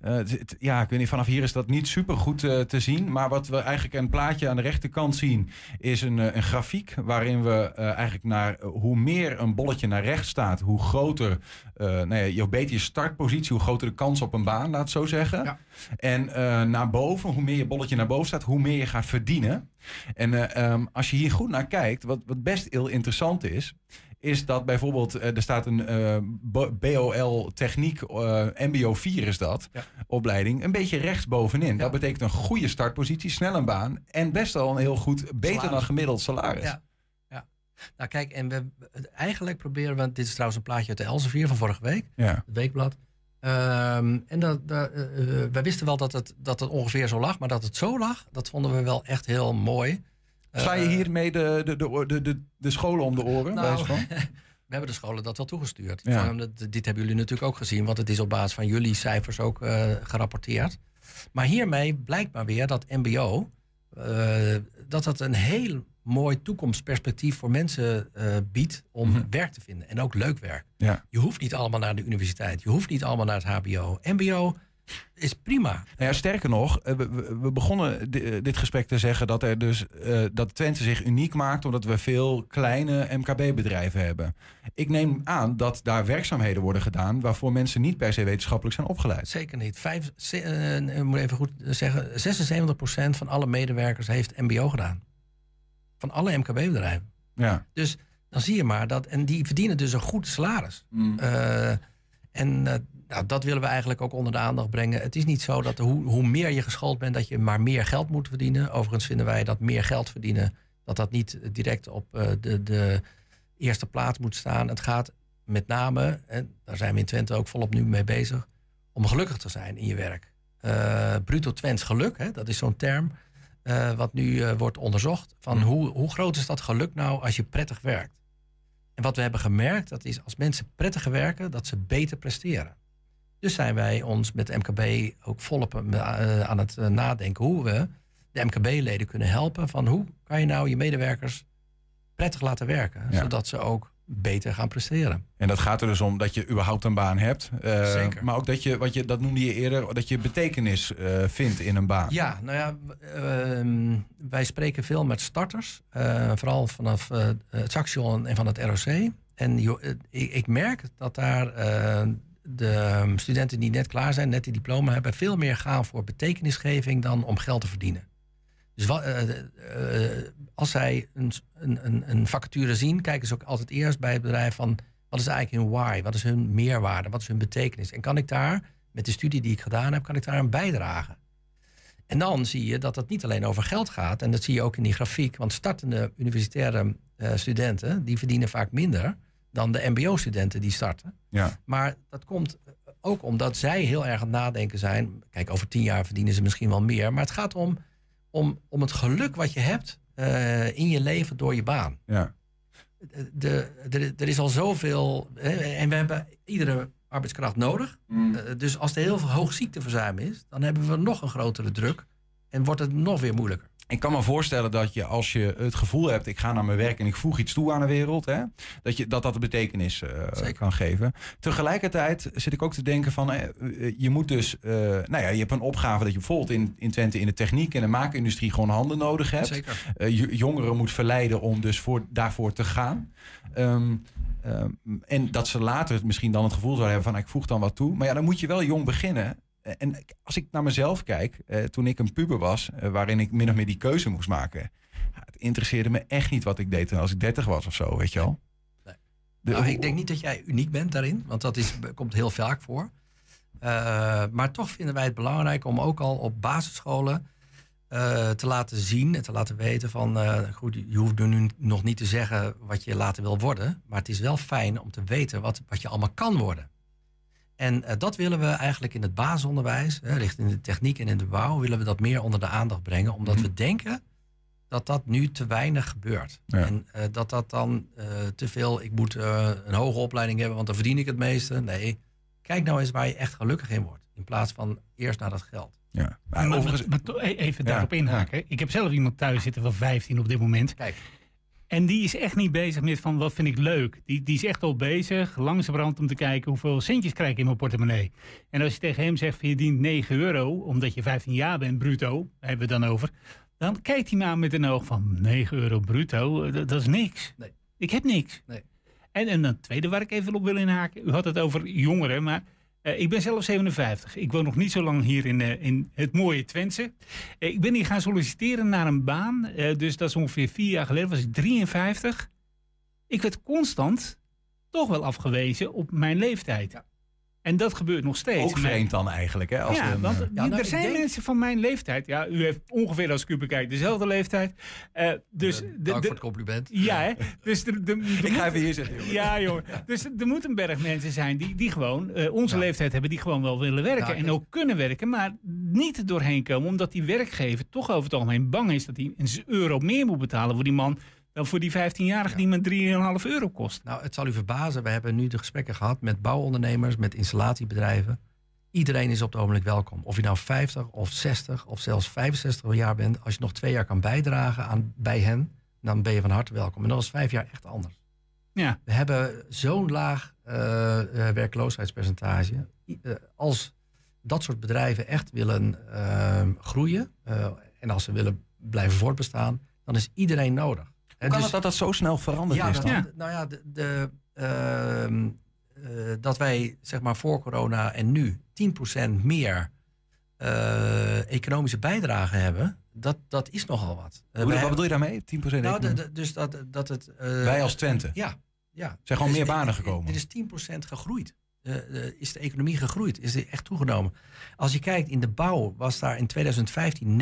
Eh, het- ja, ik weet niet, vanaf hier is dat niet super goed te zien. Maar wat we eigenlijk een plaatje aan de rechterkant zien, is een, eh, een grafiek waarin we eh, eigenlijk naar eh, hoe meer een bolletje naar rechts staat, hoe groter, eh nou ja, hoe beter je startpositie, hoe groter de kans op een baan, laat het zo zeggen. Ja. En eh, naar boven, hoe meer je bolletje naar boven staat, hoe meer je gaat verdienen. En eh, ehm, als je hier goed naar kijkt, wat, wat best heel interessant is, is dat bijvoorbeeld, eh, er staat een eh, Bo- BOL techniek, eh, MBO 4 is dat, Ja. opleiding, een beetje rechts bovenin. Dat betekent een goede startpositie, snel een baan en best wel een heel goed, beter dan gemiddeld salaris. Ja. ja. Nou kijk, en we, eigenlijk proberen we, dit is trouwens een plaatje uit de Elsevier van vorige week, Ja. het weekblad. Ehm, en dat, dat, wij wisten wel dat het, dat het ongeveer zo lag, maar dat het zo lag, dat vonden we wel echt heel mooi. Sla je Eh, hiermee de, de, de, de, de, scholen om de oren? Nou, van? We hebben de scholen dat wel toegestuurd. Ja. Van, dat- dit hebben jullie natuurlijk ook gezien, want het is op basis van jullie cijfers ook eh, gerapporteerd. Maar hiermee blijkt maar weer dat MBO, eh, dat dat een heel mooi toekomstperspectief voor mensen biedt om Mhm. werk te vinden. En ook leuk werk. Ja. Je hoeft niet allemaal naar de universiteit, je hoeft niet allemaal naar het HBO. MBO is prima. Nou ja, sterker nog, eh, we, we- begonnen eh, dit gesprek te zeggen dat, er dus, eh, dat Twente zich uniek maakt omdat we veel kleine MKB-bedrijven hebben. Ik neem aan dat daar werkzaamheden worden gedaan waarvoor mensen niet per se wetenschappelijk zijn opgeleid. Zeker niet. Vijf, ik moet even goed zeggen, 76% van alle medewerkers heeft MBO gedaan. Van alle MKB-bedrijven. Ja. Dus dan zie je maar dat. En die verdienen dus een goed salaris. Eh, en eh, nou, dat willen we eigenlijk ook onder de aandacht brengen. Het is niet zo dat hoe, hoe meer je geschoold bent, dat je maar meer geld moet verdienen. Overigens vinden wij dat meer geld verdienen, dat dat niet direct op eh, de, de eerste plaats moet staan. Het gaat met name, en daar zijn we in Twente ook volop nu mee bezig, om gelukkig te zijn in je werk. Eh bruto Twents geluk, hè, dat is zo'n term. eh, wat nu wordt onderzocht. Van hoe, hoe groot is dat geluk nou als je prettig werkt? En wat we hebben gemerkt, dat is als mensen prettiger werken, dat ze beter presteren. Dus zijn wij ons met MKB ook volop eh, aan het eh, nadenken hoe we de MKB-leden kunnen helpen. Van hoe kan je nou je medewerkers prettig laten werken. Ja. Zodat ze ook beter gaan presteren. En dat gaat er dus om dat je überhaupt een baan hebt. Eh, Zeker. Maar ook dat je, wat je, dat noemde je eerder, dat je betekenis eh, vindt in een baan. Ja, nou ja, ehm, wij spreken veel met starters. eh, vooral vanaf eh, het Saxion en van het ROC. En eh, ik, ik merk dat daar eh, de studenten die net klaar zijn, net die diploma hebben, veel meer gaan voor betekenisgeving dan om geld te verdienen. Dus wa- eh, eh, als zij een, een, een, een vacature zien, kijken ze ook altijd eerst bij het bedrijf van wat is eigenlijk hun why, wat is hun meerwaarde, wat is hun betekenis. En kan ik daar, met de studie die ik gedaan heb, kan ik daar aan bijdragen. En dan zie je dat het niet alleen over geld gaat. En dat zie je ook in die grafiek. Want startende universitaire eh, studenten... die verdienen vaak minder dan de mbo-studenten die starten. Ja. Maar dat komt ook omdat zij heel erg aan het nadenken zijn. Kijk, over tien jaar verdienen ze misschien wel meer. Maar het gaat om, om, om het geluk wat je hebt eh, in je leven door je baan. Ja. De, de, er is al zoveel... hè, en we hebben iedere arbeidskracht nodig. Mm. Eh, dus als er heel veel hoog ziekteverzuim is... dan hebben we nog een grotere druk. En wordt het nog weer moeilijker. Ik kan me voorstellen dat je als je het gevoel hebt, ik ga naar mijn werk en ik voeg iets toe aan de wereld, hè, dat, je, dat dat betekenis eh, Zeker. kan geven. Tegelijkertijd zit ik ook te denken van, eh, eh, je moet dus, nou ja, je hebt een opgave dat je bijvoorbeeld in, in Twente in de techniek en de maakindustrie gewoon handen nodig hebt. Zeker. Jongeren moet verleiden om dus voor, daarvoor te gaan. Ehm, ehm, en dat ze later misschien dan het gevoel zouden hebben van ik voeg dan wat toe. Maar ja, dan moet je wel jong beginnen. Eh, En als ik naar mezelf kijk, eh, toen ik een puber was, eh, waarin ik min of meer die keuze moest maken. het interesseerde me echt niet wat ik deed toen als ik 30 was of zo, weet je wel. Nee. De- Nou, ik denk niet dat jij uniek bent daarin, want dat is, komt heel vaak voor. Maar toch vinden wij het belangrijk om ook al op basisscholen te laten zien en te laten weten van, goed, je hoeft nu nog niet te zeggen wat je later wil worden, maar het is wel fijn om te weten wat, wat je allemaal kan worden. En eh, dat willen we eigenlijk in het basisonderwijs, hè, richting de techniek en in de bouw, willen we dat meer onder de aandacht brengen, omdat Mhm. we denken dat dat nu te weinig gebeurt. Ja. En eh, dat dat dan eh, te veel, ik moet eh, een hoge opleiding hebben, want dan verdien ik het meeste. Nee, kijk nou eens waar je echt gelukkig in wordt. In plaats van eerst naar dat geld. ja. Maar Maar, overigens- maar to- e- even Ja, daarop inhaken. Ik heb zelf iemand thuis zitten van 15 op dit moment. Kijk. En die is echt niet bezig met van wat vind ik leuk. Die, die is echt al bezig, langzamerhand om te kijken hoeveel centjes krijg ik in mijn portemonnee. En als je tegen hem zegt van je dient 9 euro, omdat je 15 jaar bent, bruto, hebben we het dan over. Dan kijkt hij maar met een oog van 9 euro bruto, eh, dat, dat is niks. Nee. Ik heb niks. Nee. En, en tweede waar ik even op wil inhaken, u had het over jongeren, maar eh, ik ben zelf 57. Ik woon nog niet zo lang hier in, eh, in het mooie Twente. Eh, ik ben hier gaan solliciteren naar een baan. dus dat is ongeveer vier jaar geleden, was ik 53. Ik werd constant toch wel afgewezen op mijn leeftijd. En dat gebeurt nog steeds. ook vreemd dan eigenlijk, hè? Als ja, een, want eh, Ja, nou, er ik zijn denk- mensen van mijn leeftijd. Ja, u heeft ongeveer als ik u bekijk dezelfde leeftijd. Eh, dus de, dank de- voor het compliment. ja, hè? Dus de, de, de ik ga even hier zitten. jongen. ja, jongen. Dus er moet een berg mensen zijn die, die gewoon eh, onze Ja. leeftijd hebben, die gewoon wel willen werken. Ja, en ook kunnen werken, maar niet er doorheen komen. Omdat die werkgever toch over het algemeen bang is dat hij een euro meer moet betalen voor die man. Dan voor die 15-jarige die maar 3,5 euro kost. Nou, het zal u verbazen. We hebben nu de gesprekken gehad met bouwondernemers, met installatiebedrijven. Iedereen is op het ogenblik welkom. Of je nou 50 of 60 of zelfs 65 jaar bent. Als je nog twee jaar kan bijdragen aan, bij hen, dan ben je van harte welkom. En dat is vijf jaar echt anders. Ja. We hebben zo'n laag eh, eh, werkloosheidspercentage. Eh, als dat soort bedrijven echt willen groeien en als ze willen blijven voortbestaan, dan is iedereen nodig. En kan dus- het dat dat zo snel veranderd ja, is dan? Ja. nou ja, de, de, ehm, eh, dat wij zeg maar voor corona en nu 10% meer eh, economische bijdrage hebben, dat, dat is nogal wat. Hoe- wat bedoel je daarmee? 10% nou, de- economie? de- dus dat, dat het. eh, Wij als Twente. Ja, ja. Zijn gewoon is- meer banen gekomen. Er is 10% gegroeid. Is de economie gegroeid? Is die echt toegenomen? Als je kijkt in de bouw, was daar in 2015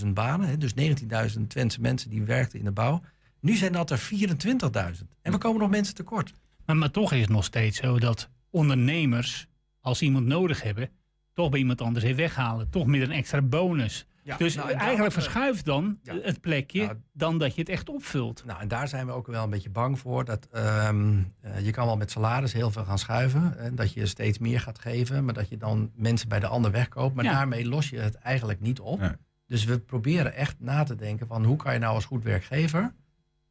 19.000 banen. Hè, dus 19.000 Twentse mensen die werkten in de bouw. Nu zijn dat er 24.000. En we komen nog mensen tekort. Maar, maar toch is het nog steeds zo dat ondernemers, als ze iemand nodig hebben, toch bij iemand anders even weghalen. Toch met een extra bonus. dus nou, en daar eigenlijk we- verschuift dan Ja. het plekje Nou, dan dat je het echt opvult. Nou, en daar zijn we ook wel een beetje bang voor. Dat, ehm, eh, je kan wel met salaris heel veel gaan schuiven. En dat je steeds meer gaat geven. Maar dat je dan mensen bij de ander wegkoopt. Maar Ja. daarmee los je het eigenlijk niet op. Nee. Dus we proberen echt na te denken van hoe kan je nou als goed werkgever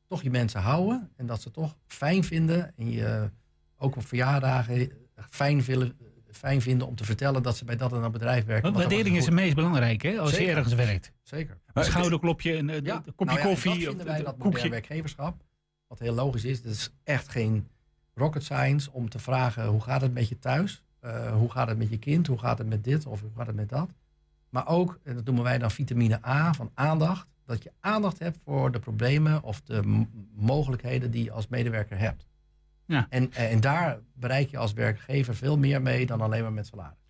toch je mensen houden. En dat ze toch fijn vinden. En je ook op verjaardagen fijn, willen, fijn vinden om te vertellen dat ze bij dat en dat bedrijf werken. Want er waardering is het meest belangrijk, hè? Als je ergens werkt. Zeker. Een schouderklopje, een, een Ja, kopje nou ja, en koffie, Dat of vinden wij een dat modern werkgeverschap. Wat heel logisch is. Het is echt geen rocket science om te vragen hoe gaat het met je thuis? Eh, hoe gaat het met je kind? Hoe gaat het met dit of hoe gaat het met dat? Maar ook, en dat noemen wij dan vitamine A van aandacht. Dat je aandacht hebt voor de problemen of de mogelijkheden die je als medewerker hebt. Ja. En, en daar bereik je als werkgever veel meer mee dan alleen maar met salaris.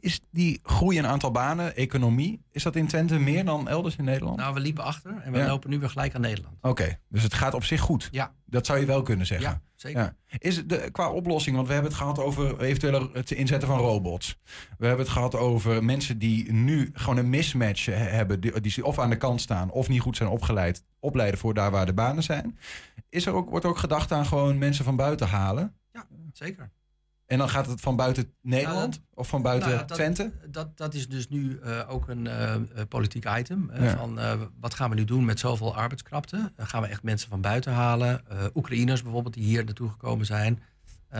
Is die groei in aantal banen, economie, is dat in Twente meer dan elders in Nederland? Nou, we liepen achter en we Ja. lopen nu weer gelijk aan Nederland. Oké, dus het gaat op zich goed. Ja. Dat zou je wel kunnen zeggen. Ja, zeker. Ja. Is het de, qua oplossing, want we hebben het gehad over eventueel het inzetten van robots. We hebben het gehad over mensen die nu gewoon een mismatch he- hebben, die, die of aan de kant staan of niet goed zijn opgeleid, opleiden voor daar waar de banen zijn. Is er ook, wordt ook gedacht aan gewoon mensen van buiten halen? Zeker. En dan gaat het van buiten Nederland of van buiten Nou dat- Twente? Dat, dat is dus nu eh, ook een eh, eh, politiek item. Ja. Van, wat gaan we nu doen met zoveel arbeidskrapte? Eh, gaan we echt mensen van buiten halen? Oekraïners bijvoorbeeld die hier naartoe gekomen zijn.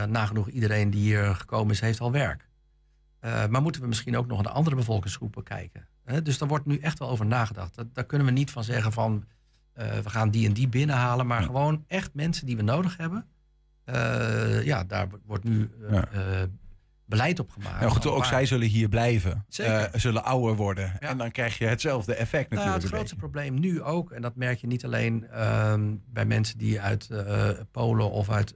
Nagenoeg iedereen die hier gekomen is, heeft al werk. Maar moeten we misschien ook nog naar andere bevolkingsgroepen kijken? Dus daar wordt nu echt wel over nagedacht. Dat, daar kunnen we niet van zeggen van we gaan die en die binnenhalen. Maar gewoon echt mensen die we nodig hebben. Eh, ja, daar wordt nu eh, Ja. eh, beleid op gemaakt. Ja, goed, ook waar- zij zullen hier blijven. Zullen ouder worden. En dan krijg je hetzelfde effect Nou ja, natuurlijk. het grootste probleem nu ook, en dat merk je niet alleen ehm, bij mensen die uit Polen of uit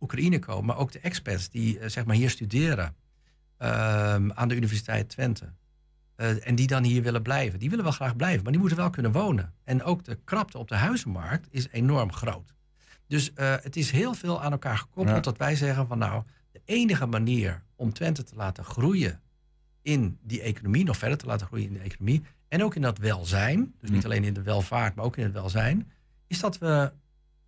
Oekraïne komen, maar ook de expats die zeg maar hier studeren ehm, aan de Universiteit Twente. En die dan hier willen blijven. Die willen wel graag blijven, maar die moeten wel kunnen wonen. En ook de krapte op de huizenmarkt is enorm groot. Dus eh, het is heel veel aan elkaar gekoppeld Ja. dat wij zeggen van nou, de enige manier om Twente te laten groeien in die economie, nog verder te laten groeien in de economie. En ook in dat welzijn, dus niet Hm. alleen in de welvaart, maar ook in het welzijn. Is dat we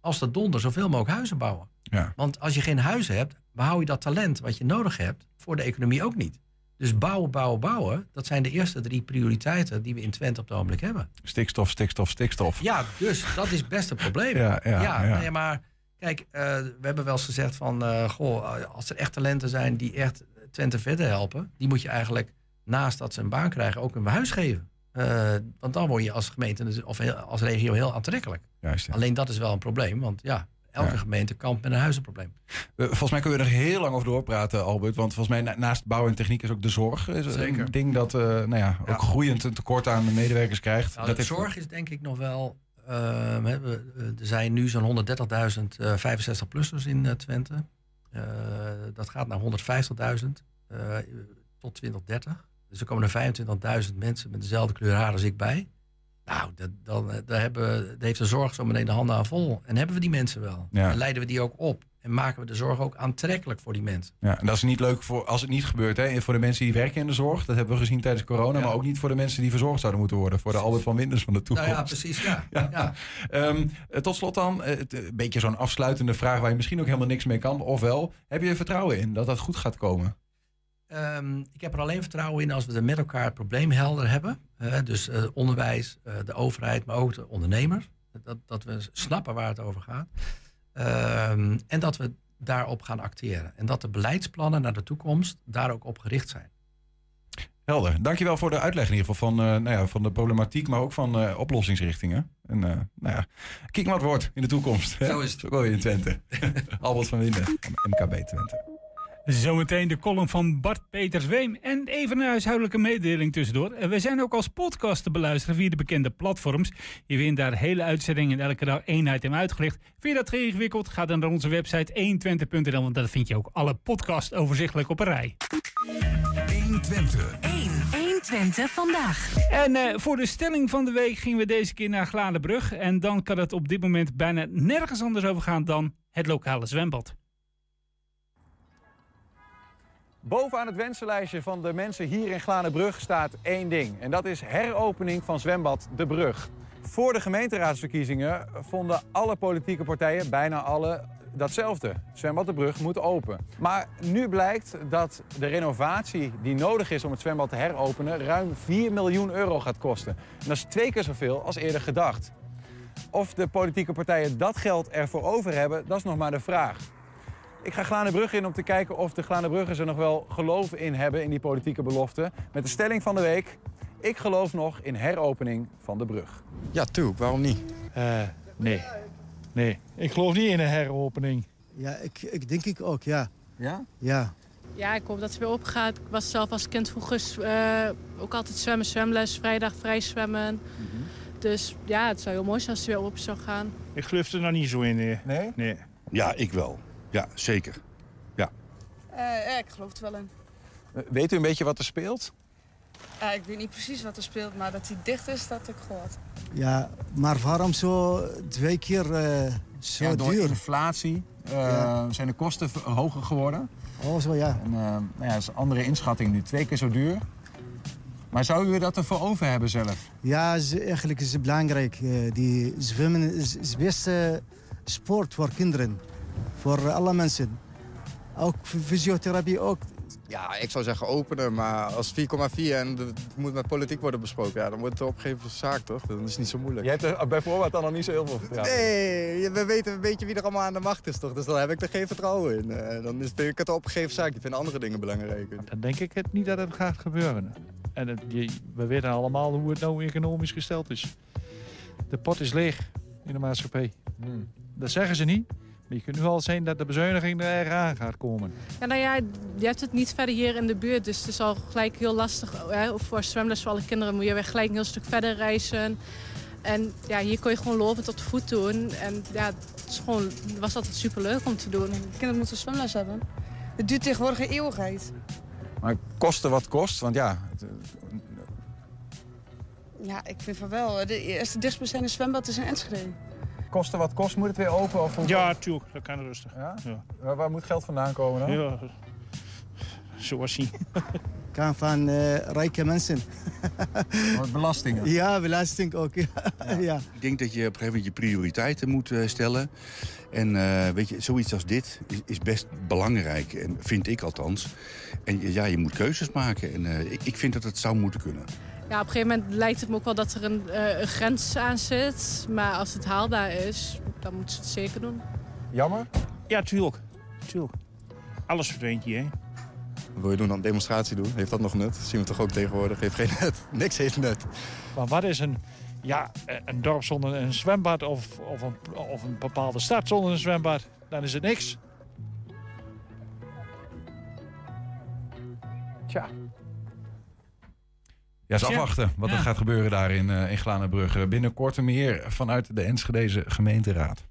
als de donder zoveel mogelijk huizen bouwen. Ja. Want als je geen huizen hebt, behoud je dat talent wat je nodig hebt voor de economie ook niet. Dus bouwen, bouwen, bouwen, dat zijn de eerste drie prioriteiten die we in Twente op het ogenblik hebben. Stikstof, stikstof, stikstof. Ja, dus dat is best een probleem. Ja, ja, ja. Nee, maar kijk, eh, we hebben wel eens gezegd van, eh, goh, als er echt talenten zijn die echt Twente verder helpen, die moet je eigenlijk naast dat ze een baan krijgen ook een huis geven. Eh, want dan word je als gemeente of heel- als regio heel aantrekkelijk. Juist, ja. Alleen dat is wel een probleem, want ja, elke Ja. gemeente kampt met een huizenprobleem. Eh, volgens mij kunnen we er heel lang over doorpraten, Albert. Want volgens mij na- naast bouw en techniek is ook de zorg is Zeker. een ding dat eh, nou ja, ook Ja. groeiend een tekort aan medewerkers krijgt. Nou, dat de heeft- zorg is denk ik nog wel. ehm, we- eh, er zijn nu zo'n 130.000 eh 65-plussers in Twente. Dat gaat naar 150.000 eh, tot 2030. Dus er komen er 25.000 mensen met dezelfde kleur haar als ik bij. Nou, dat, dan, eh, daar, hebben, daar heeft de zorg zo meteen de handen aan vol. En hebben we die mensen wel? Ja. En leiden we die ook op? En maken we de zorg ook aantrekkelijk voor die mensen? Ja, en dat is niet leuk voor als het niet gebeurt. Hè. Voor de mensen die werken in de zorg. Dat hebben we gezien tijdens corona. Ja. Maar ook niet voor de mensen die verzorgd zouden moeten worden. Voor de Albert van Winders van de toekomst. Nou ja, precies, ja. Ja. Ehm, eh, tot slot dan, eh, een beetje zo'n afsluitende vraag waar je misschien ook helemaal niks mee kan. Ofwel, heb je er vertrouwen in dat dat goed gaat komen? Ehm, ik heb er alleen vertrouwen in als we er met elkaar het probleem helder hebben. Dus eh, onderwijs, eh, de overheid, maar ook de ondernemers. Dat, dat we snappen waar het over gaat. Ehm, en dat we daarop gaan acteren. En dat de beleidsplannen naar de toekomst daar ook op gericht zijn. Helder. Dankjewel voor de uitleg in ieder geval van, eh, nou ja, van de problematiek, maar ook van eh, oplossingsrichtingen. En eh, nou ja, kijk wat het wordt in de toekomst. Zo is het. Zo je in Twente. Albert van Winden van MKB Twente. Zometeen de column van Bart Peters Weem. En even een huishoudelijke mededeling tussendoor. Eh, We zijn ook als podcast te beluisteren via de bekende platforms. Je vindt daar hele uitzendingen en elke dag één item uitgelicht. Vind je dat te ingewikkeld? Ga dan naar onze website 120.nl, want daar vind je ook alle podcasts overzichtelijk op een rij. 120. 1. 120 vandaag. En eh, voor de stelling van de week gingen we deze keer naar Gladenbrug. En dan kan het op dit moment bijna nergens anders over gaan dan het lokale zwembad. Bovenaan het wensenlijstje van de mensen hier in Glanenbrug staat één ding. En dat is heropening van zwembad De Brug. Voor de gemeenteraadsverkiezingen vonden alle politieke partijen, bijna alle, datzelfde. Zwembad De Brug moet open. Maar nu blijkt dat de renovatie die nodig is om het zwembad te heropenen... ruim 4 miljoen euro gaat kosten. En dat is twee keer zoveel als eerder gedacht. Of de politieke partijen dat geld ervoor over hebben, dat is nog maar de vraag. Ik ga Glanenbrug in om te kijken of de Glanenbruggers er nog wel geloof in hebben in die politieke belofte. Met de stelling van de week. Ik geloof nog in heropening van de brug. Ja, tuurlijk. Waarom niet? nee. Nee, ik geloof niet in een heropening. Ja, ik, ik denk ik ook, ja. Ja? Ja. Ja, ik hoop dat het weer opgaat. Ik was zelf als kind vroeger eh, ook altijd zwemmen, zwemles, vrijdag vrij zwemmen. Dus ja, het zou heel mooi zijn als het weer op zou gaan. Ik geloof er nog niet zo in. Nee? Nee? Nee. Ja, ik wel. Ja, zeker. Ja. ja, ik geloof het wel in. Weet u een beetje wat er speelt? Ja, ik weet niet precies wat er speelt, maar dat hij dicht is, dat heb ik gehoord. Ja, maar waarom zo twee keer eh, zo Ja, door duur? inflatie eh, Ja. zijn de kosten hoger geworden. Oh, zo ja. En, eh, nou ja, dat is een andere inschatting nu. Twee keer zo duur. Maar zou u dat ervoor over hebben zelf? Ja, is, eigenlijk is het belangrijk. Eh, die zwemmen is, is best eh, sport voor kinderen. Voor alle mensen. Ook fysiotherapie ook. Ja, ik zou zeggen openen, maar als 4,4 en het moet met politiek worden besproken, ja, dan wordt het op een gegeven moment zaak, toch? Dan is het niet zo moeilijk. Je hebt er bijvoorbeeld dan nog niet zo heel veel vertrouwen Nee, we weten een beetje wie er allemaal aan de macht is, toch? Dus dan heb ik er geen vertrouwen in. Eh, dan is vind ik het opgegeven zaak. Ik vind andere dingen belangrijker. Dan denk ik het niet dat het gaat gebeuren. En het- je- we weten allemaal hoe het nou economisch gesteld is. De pot is leeg in de maatschappij. Hmm. Dat zeggen ze niet. Maar je kunt nu al zien dat de bezuiniging er erg aan gaat komen. Ja, nou ja, je hebt het niet verder hier in de buurt, dus het is al gelijk heel lastig. Hè, voor zwemles voor alle kinderen moet je weer gelijk een heel stuk verder reizen. En ja, hier kon je gewoon lopen tot de voet doen. En ja, het is gewoon, was altijd superleuk om te doen. Kinderen moeten zwemles hebben. Het duurt tegenwoordig een eeuwigheid. Maar kosten wat kost, want ja... het- Ja, ik vind van wel. De eerste dichtstbijzijnde zwembad is in Enschede. Kosten wat kost, moet het weer open? Of Ja, tuurlijk. Dat kan rustig. Ja? Ja. Waar, waar moet geld vandaan komen dan? Ja, zoals zien. Kan van eh, rijke mensen. Wat belastingen? Ja, belasting ook. Ja. ja. Ik denk dat je op een gegeven moment je prioriteiten moet eh, stellen. En eh, weet je, zoiets als dit is, is best belangrijk, en vind ik althans. En je- ja, je moet keuzes maken. En eh, ik, ik vind dat het zou moeten kunnen. Ja, op een gegeven moment lijkt het me ook wel dat er een, eh, een grens aan zit. Maar als het haalbaar is, dan moeten ze het zeker doen. Jammer? Ja, tuurlijk. tuurlijk. Alles verdwijnt hier, hè? Wat wil je doen dan? Een demonstratie doen? Heeft dat nog nut? Dat zien we toch ook tegenwoordig. Heeft geen nut. Niks heeft nut. Maar wat is een, ja, eh, een dorp zonder een zwembad of, of, een, of een bepaalde stad zonder een zwembad? Dan is het niks. Tja. Ja, is afwachten wat er gaat gebeuren daar in, eh in Glanenbrugge. Binnenkort meer vanuit de Enschedeze gemeenteraad.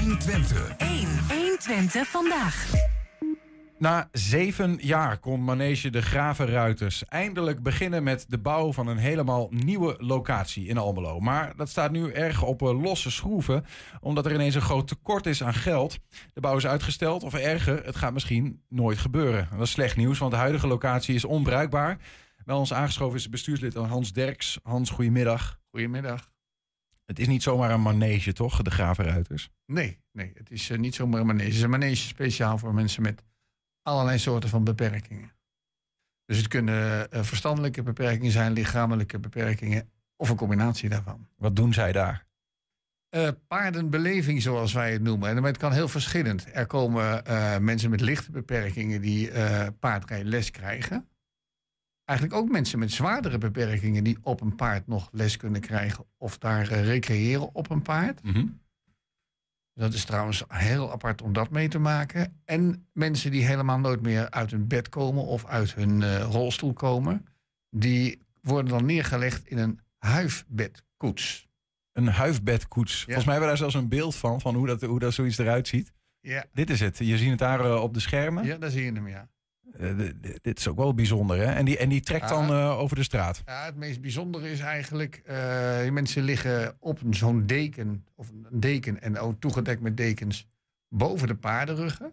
120. 1. 120 vandaag. Na zeven jaar kon Manege de Gravenruiters eindelijk beginnen met de bouw van een helemaal nieuwe locatie in Almelo. Maar dat staat nu erg op eh, losse schroeven, omdat er ineens een groot tekort is aan geld. De bouw is uitgesteld, of erger, het gaat misschien nooit gebeuren. Dat is slecht nieuws, want de huidige locatie is onbruikbaar. Bij ons aangeschoven is bestuurslid Hans Derks. Hans, goedemiddag. Goedemiddag. Het is niet zomaar een manege, toch, de Gravenruiters? Nee, nee, het is eh, niet zomaar een manege. Het is een manege speciaal voor mensen met allerlei soorten van beperkingen. Dus het kunnen eh, verstandelijke beperkingen zijn, lichamelijke beperkingen of een combinatie daarvan. Wat doen zij daar? Eh, paardenbeleving, zoals wij het noemen. En het kan heel verschillend. Er komen eh, mensen met lichte beperkingen die paardrijles krijgen. Eigenlijk ook mensen met zwaardere beperkingen die op een paard nog les kunnen krijgen of daar recreëren op een paard. Dat is trouwens heel apart om dat mee te maken. En mensen die helemaal nooit meer uit hun bed komen of uit hun eh, rolstoel komen, die worden dan neergelegd in een huifbedkoets. Een huifbedkoets. Volgens mij hebben we daar zelfs een beeld van, van hoe dat, hoe dat zoiets eruit ziet. Ja. Dit is het. Je ziet het daar eh, op de schermen. Ja, daar zie je hem, ja. Eh, dit is ook wel bijzonder, hè? En die, en die trekt dan eh, over de straat. Ja, het meest bijzondere is eigenlijk, eh, die mensen liggen op een- zo'n deken, of een deken en ook toegedekt met dekens, boven de paardenruggen.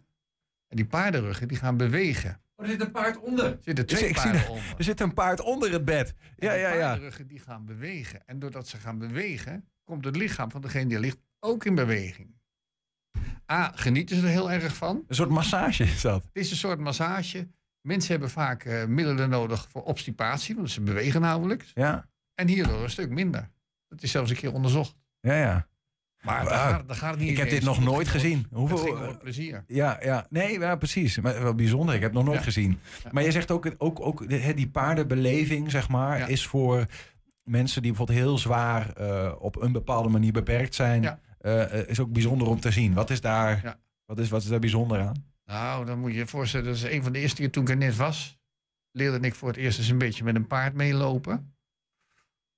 En die paardenruggen die gaan bewegen. er zit een paard onder. Er zitten twee paarden er, onder. er zit een paard onder het bed. Ja, die ja, ja. paardenruggen die gaan bewegen. En doordat ze gaan bewegen, komt het lichaam van degene die ligt ook in beweging. A, genieten ze er heel erg van. Een soort massage is dat. Het is een soort massage. Mensen hebben vaak eh, middelen nodig voor obstipatie, want ze bewegen nauwelijks. Ja. En hierdoor een stuk minder. Dat is zelfs een keer onderzocht. Ja, ja. Maar daar, Wauw. gaat- daar gaat het niet Ik heb dit nog nooit gezien. Hoeveel, plezier. Ja, ja. Nee, ja, precies. Maar wel bijzonder. Ik heb het nog nooit Ja. gezien. Maar je zegt ook, ook, ook die paardenbeleving, zeg maar, is voor mensen die bijvoorbeeld heel zwaar eh, op een bepaalde manier beperkt zijn, eh, eh, is ook bijzonder om te zien. Wat is daar, wat is, wat is daar bijzonder aan? Nou, dan moet je je voorstellen, dat is een van de eerste keer toen ik er net was. Leerde ik voor het eerst eens een beetje met een paard meelopen.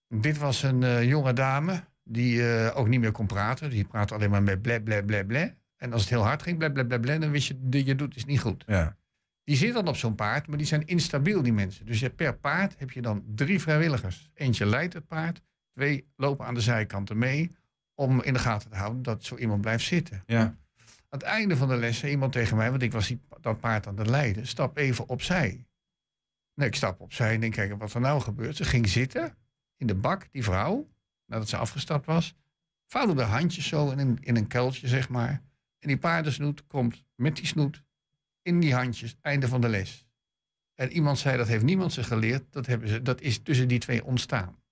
Dit was een eh, jonge dame die ook niet meer kon praten. Die praatte alleen maar met bleh, bleh, bleh, bleh. En als het heel hard ging, bleh, bleh, bleh, bleh, dan wist je, dat je doet is niet goed. Ja. Die zit dan op zo'n paard, maar die zijn instabiel, die mensen. Dus je per paard heb je dan drie vrijwilligers. Eentje leidt het paard, twee lopen aan de zijkanten mee... om in de gaten te houden dat zo iemand blijft zitten. Ja. Aan het einde van de les zei iemand tegen mij, want ik was die, dat paard aan het leiden, stap even opzij. Nee, ik stap opzij en denk, kijk wat er nou gebeurt. Ze ging zitten in de bak, die vrouw, nadat ze afgestapt was, vouwde de handjes zo in een, in een kuiltje, zeg maar. En die paardensnoet komt met die snoet in die handjes, einde van de les. En iemand zei, dat heeft niemand ze geleerd, dat, hebben ze, dat is tussen die twee ontstaan.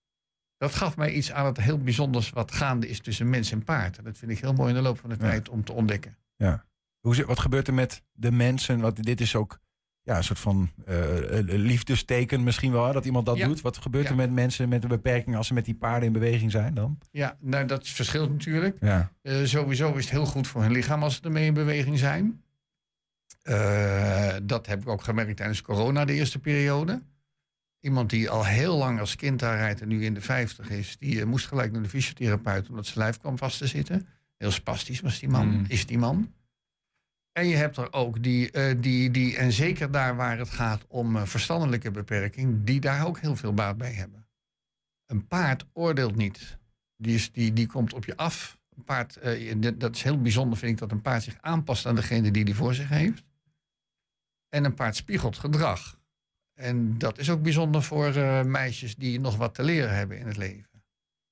Dat gaf mij iets aan het heel bijzonders wat gaande is tussen mens en paard. En dat vind ik heel mooi in de loop van de tijd om te ontdekken. Ja. Hoe, wat gebeurt er met de mensen? Want dit is ook ja, een soort van eh, liefdesteken misschien wel, dat iemand dat Ja. doet. Wat gebeurt er met mensen met een beperking als ze met die paarden in beweging zijn dan? Ja, nou, dat verschilt natuurlijk. Ja. Eh, sowieso is het heel goed voor hun lichaam als ze ermee in beweging zijn. Eh, dat heb ik ook gemerkt tijdens corona, de eerste periode. Iemand die al heel lang als kind daar rijdt en nu in de 50 is, die eh, moest gelijk naar de fysiotherapeut omdat zijn lijf kwam vast te zitten. Heel spastisch was die man, Mm. is die man. En je hebt er ook die, eh, die, die, en zeker daar waar het gaat om eh, verstandelijke beperking, die daar ook heel veel baat bij hebben. Een paard oordeelt niet. Die, is, die, die komt op je af. Een paard, dat is heel bijzonder, vind ik, dat een paard zich aanpast aan degene die die voor zich heeft. En een paard spiegelt gedrag. En dat is ook bijzonder voor eh, meisjes die nog wat te leren hebben in het leven.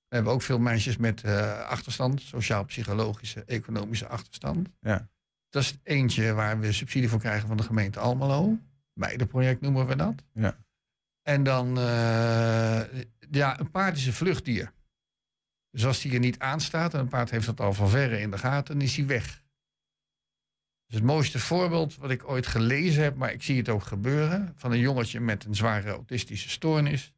We hebben ook veel meisjes met eh, achterstand, sociaal-psychologische, economische achterstand. Ja. Dat is eentje waar we subsidie voor krijgen van de gemeente Almelo. Meidenproject noemen we dat. Ja. En dan, eh, ja, een paard is een vluchtdier. Dus als die er niet aanstaat en een paard heeft dat al van verre in de gaten, dan is hij weg. Het mooiste voorbeeld wat ik ooit gelezen heb, maar ik zie het ook gebeuren, van een jongetje met een zware autistische stoornis.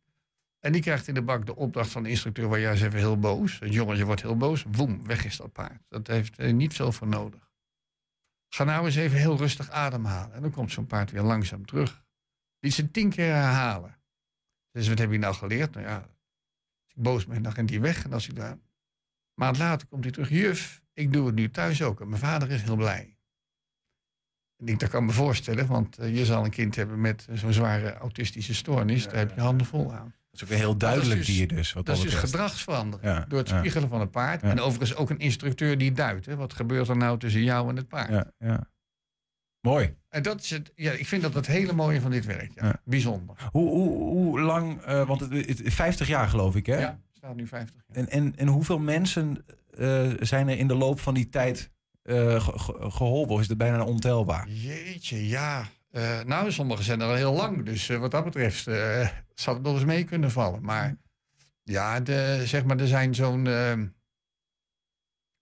En die krijgt in de bak de opdracht van de instructeur, waar eens even heel boos. Het jongetje wordt heel boos, woem, weg is dat paard. Dat heeft er niet veel voor nodig. Ga nou eens even heel rustig ademhalen. En dan komt zo'n paard weer langzaam terug. Die ze tien keer herhalen. Dus wat heb je nou geleerd? Nou ja, als ik boos ben, dan rent hij weg. En als ik daar... Een maand later komt hij terug. Juf, ik doe het nu thuis ook. En mijn vader is heel blij. Ik dat kan me voorstellen, want eh, je zal een kind hebben met eh, zo'n zware autistische stoornis. Daar heb je handen vol aan. Dat is ook een heel duidelijk dier dus. Wat dat is dus gedragsverandering. Ja, door het ja. spiegelen van het paard. Ja. En overigens ook een instructeur die duidt. Hè. Wat gebeurt er nou tussen jou en het paard? Ja, ja. Mooi. En dat is het, ja, ik vind dat het hele mooie van dit werk. Ja. Bijzonder. Hoe, hoe, hoe lang, eh, want het, het, 50 jaar geloof ik hè? Ja, staat nu 50 jaar. En, en, en hoeveel mensen eh, zijn er in de loop van die tijd eh, ge- ge- geholpen? Is het bijna ontelbaar? Jeetje, ja. Eh, nou, sommigen zijn er al heel lang. Dus eh, wat dat betreft zou het nog eens mee kunnen vallen. Maar ja, de, zeg maar, er zijn zo'n eh,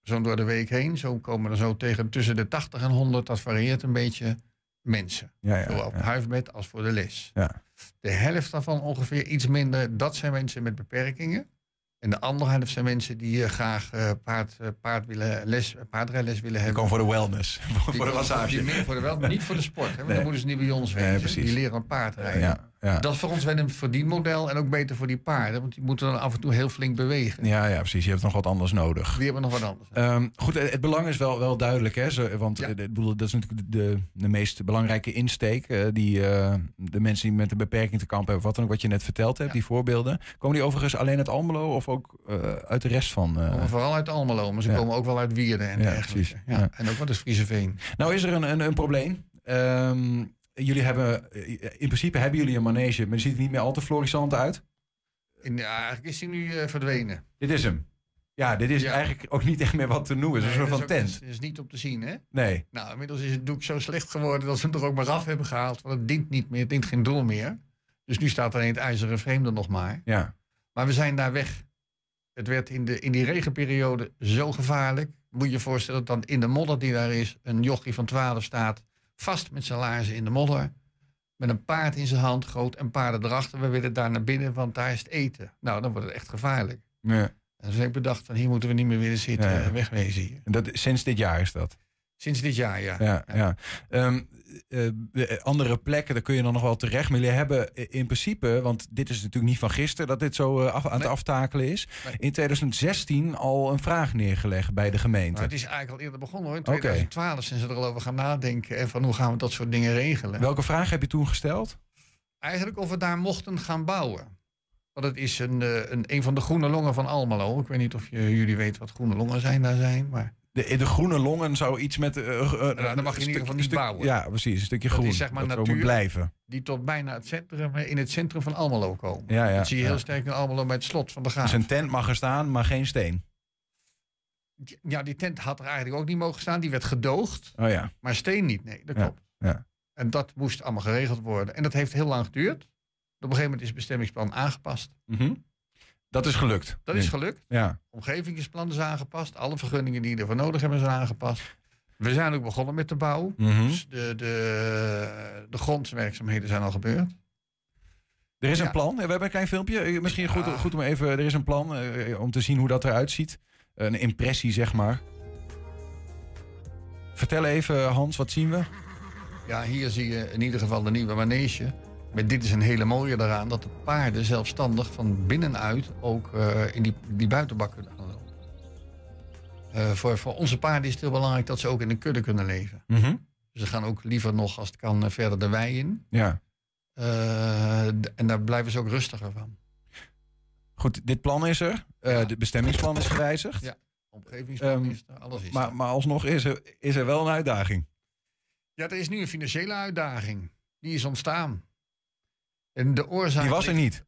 zo'n door de week heen. Zo komen er zo tegen tussen de 80 en 100. Dat varieert een beetje mensen. Ja, ja, Zowel op het huisbed als voor de les. Ja. De helft daarvan ongeveer iets minder. Dat zijn mensen met beperkingen. En de andere helft zijn mensen die eh, graag eh, paard, eh, paard willen les, paardrijles willen hebben. Gewoon voor de wellness. Die voor de komen- massage. die meer voor de wel, maar niet voor de sport. Hè, want Nee. dan moeten ze niet bij ons Nee, precies. die leren een paard rijden. Ja, ja. Dat is voor ons wel een verdienmodel en ook beter voor die paarden. Want die moeten dan af en toe heel flink bewegen. Ja, ja, precies. Je hebt nog wat anders nodig. Die hebben nog wat anders. Ehm, goed, het belang is wel, wel duidelijk, hè? Zo, want eh, ik bedoel, dat is natuurlijk de, de meest belangrijke insteek. eh, die eh, de mensen die met een beperking te kampen hebben, wat dan ook wat je net verteld hebt, die voorbeelden. Komen die overigens alleen uit Almelo of ook eh, uit de rest van? eh, vooral uit Almelo, maar ze Ja. komen ook wel uit Wierden en Ja, dergelijke. precies. Ja. Ja. En ook wat is Friese Veen. Nou is er een, een, een probleem. Ehm, jullie hebben, eh, in principe hebben jullie een manege, maar die ziet er niet meer al te florissant uit. Ja, eigenlijk is hij nu eh, verdwenen. Dit is hem. Ja, dit is eigenlijk ook niet echt meer wat te noemen. Het is een soort van is tent. Dat is niet op te zien, hè? Nee. Nou, inmiddels is het doek zo slecht geworden dat ze hem er ook maar af hebben gehaald. Want het dient niet meer, het dient geen doel meer. Dus nu staat alleen het ijzeren frame er nog maar. Ja. Maar we zijn daar weg. Het werd in, de, in die regenperiode zo gevaarlijk. Moet je je voorstellen dat dan in de modder die daar is... een jochie van 12 staat, vast met zijn laarzen in de modder... met een paard in zijn hand, groot en paarden erachter. We willen daar naar binnen, want daar is het eten. Nou, dan wordt het echt gevaarlijk. Ja. En dus heb ik bedacht, van hier moeten we niet meer willen zitten, Ja, wegwezen hier. En Dat, sinds dit jaar is dat. Sinds dit jaar, ja. Ja, ja. Ehm, eh, de andere plekken, daar kun je dan nog wel terecht. Maar jullie hebben in principe, want dit is natuurlijk niet van gisteren dat dit zo eh, af, aan het aftakelen is. In 2016 al een vraag neergelegd bij de gemeente. Maar het is eigenlijk al eerder begonnen hoor. In Oké. 2012 zijn ze er al over gaan nadenken. En van hoe gaan we dat soort dingen regelen. Welke vraag heb je toen gesteld? Eigenlijk of we daar mochten gaan bouwen. Want het is een, eh, een, een van de groene longen van Almelo. Ik weet niet of je, jullie weten wat groene longen zijn daar zijn. Maar De, de groene longen zou iets met... eh, eh, Nou, dan mag je in een ieder geval niet stuk- bouwen. Ja, precies. Een stukje dat groen. is zeg maar dat natuur blijven. die tot bijna het centrum, in het centrum van Almelo komen. Ja, ja, dat zie je ja. heel sterk in Almelo bij het slot van de Graaf. Dus een tent mag er staan, maar geen steen. Ja, die tent had er eigenlijk ook niet mogen staan. Die werd gedoogd. Oh ja. Maar steen niet, nee, dat Ja, klopt. ja. En dat moest allemaal geregeld worden. En dat heeft heel lang geduurd. Op een gegeven moment is het bestemmingsplan aangepast. Mhm. Dat is gelukt. Dat is gelukt. Ja. Omgevingsplan is aangepast. Alle vergunningen die ervoor nodig hebben zijn aangepast. We zijn ook begonnen met de bouw. Mhm. Dus de, de, de grondwerkzaamheden zijn al gebeurd. Er is Ja. een plan. We hebben een klein filmpje. Eh, Misschien goed, goed om even. Er is een plan eh, om te zien hoe dat eruit ziet. Een impressie, zeg maar. Vertel even, Hans, wat zien we? Ja, hier zie je in ieder geval de nieuwe manege. Maar dit is een hele mooie daaraan, dat de paarden zelfstandig van binnenuit ook eh, in die, die buitenbak kunnen gaan lopen. Eh, voor, voor onze paarden is het heel belangrijk dat ze ook in een kudde kunnen leven. Mhm. Ze gaan ook liever nog, als het kan, eh, verder de wei in. Ja. En daar blijven ze ook rustiger van. Goed, dit plan is er. De bestemmingsplan is gewijzigd. Ja, omgevingsplan Ehm, is er, alles is Maar, er. maar alsnog is er, is er wel een uitdaging. Ja, er is nu een financiële uitdaging. Die is ontstaan. En de oorzaak... Die was er niet.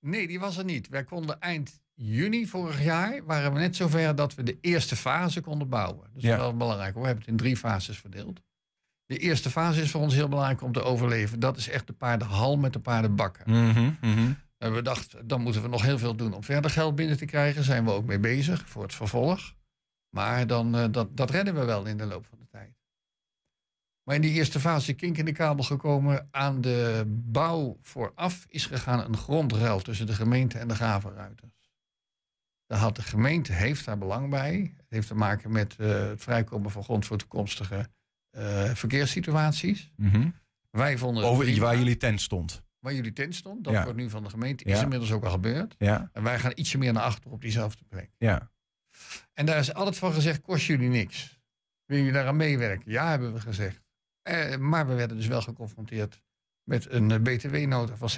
Nee, die was er niet. Wij konden eind juni vorig jaar... waren we net zover dat we de eerste fase konden bouwen. Dus Ja. dat is wel belangrijk. hoor. We hebben het in drie fases verdeeld. De eerste fase is voor ons heel belangrijk om te overleven. Dat is echt de paardenhal met de paardenbakken. En we dachten, dan moeten we nog heel veel doen om verder geld binnen te krijgen. Zijn we ook mee bezig voor het vervolg. Maar dan, eh, dat, dat redden we wel in de loop van. Maar in die eerste fase kink in de kabel gekomen. Aan de bouw vooraf is gegaan een grondruil tussen de gemeente en de gravenruiters. Daar had de gemeente heeft daar belang bij. Het heeft te maken met eh, het vrijkomen van grond voor toekomstige eh, verkeerssituaties. Mhm. Wij vonden Over prima. waar jullie tent stond. Waar jullie tent stond, dat Ja. wordt nu van de gemeente, is Ja. inmiddels ook al gebeurd. Ja. En wij gaan ietsje meer naar achter op diezelfde plek. Ja. En daar is altijd van gezegd, kost jullie niks. Wil je daaraan meewerken? Ja, hebben we gezegd. Eh, maar we werden dus wel geconfronteerd met een eh, btw-nota van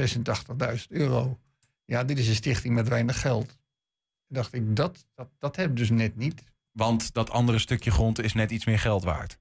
86.000 euro. Ja, dit is een stichting met weinig geld. Toen dacht ik, dat, dat, dat heb dus net niet. Want dat andere stukje grond is net iets meer geld waard.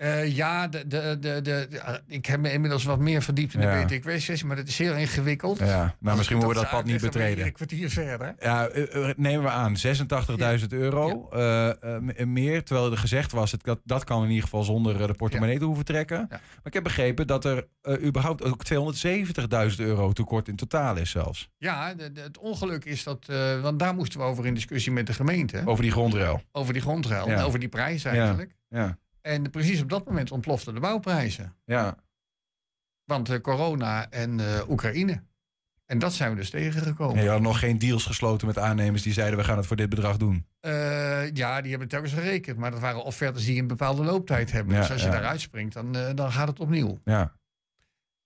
Eh, ja, de, de, de, de, de- ik heb me inmiddels wat meer verdiept in Ja. de BTW-sessie, maar dat is heel ingewikkeld. Ja, nou, misschien moeten we dat pad niet betreden. Een kwartier verder. Ja, eh, eh, nemen we aan, 86.000 euro. eh, eh, meer, terwijl er gezegd was, het, dat, dat kan in ieder geval zonder eh, de portemonnee te hoeven trekken. Maar ik heb begrepen dat er eh, überhaupt ook 270.000 euro tekort in totaal is zelfs. Ja, de- de- het ongeluk is dat, eh, want daar moesten we over in discussie met de gemeente. Over die grondruil. Over die grondruil, Ja. en over die prijs eigenlijk. Ja. En precies op dat moment ontploften de bouwprijzen. Ja. Want eh, corona en eh, Oekraïne. En dat zijn we dus tegengekomen. Nee, je had nog geen deals gesloten met aannemers die zeiden we gaan het voor dit bedrag doen. Eh, ja, die hebben telkens gerekend. Maar dat waren offertes die een bepaalde looptijd hebben. Ja, dus als je ja. daaruit springt, dan, dan gaat het opnieuw. Ja.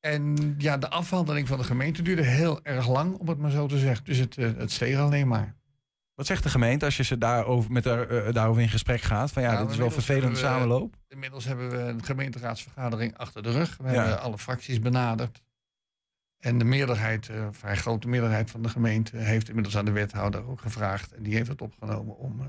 En ja, de afhandeling van de gemeente duurde heel erg lang, om het maar zo te zeggen. Dus het, het steeg alleen maar. Wat zegt de gemeente als je ze daarover, met haar, eh, daarover in gesprek gaat? Van ja, Nou, dit is wel hebben we- samenloop. Inmiddels hebben we een gemeenteraadsvergadering achter de rug. We Ja. hebben alle fracties benaderd. En de meerderheid, eh, een vrij grote meerderheid van de gemeente, heeft inmiddels aan de wethouder ook gevraagd. En die heeft het opgenomen om. eh,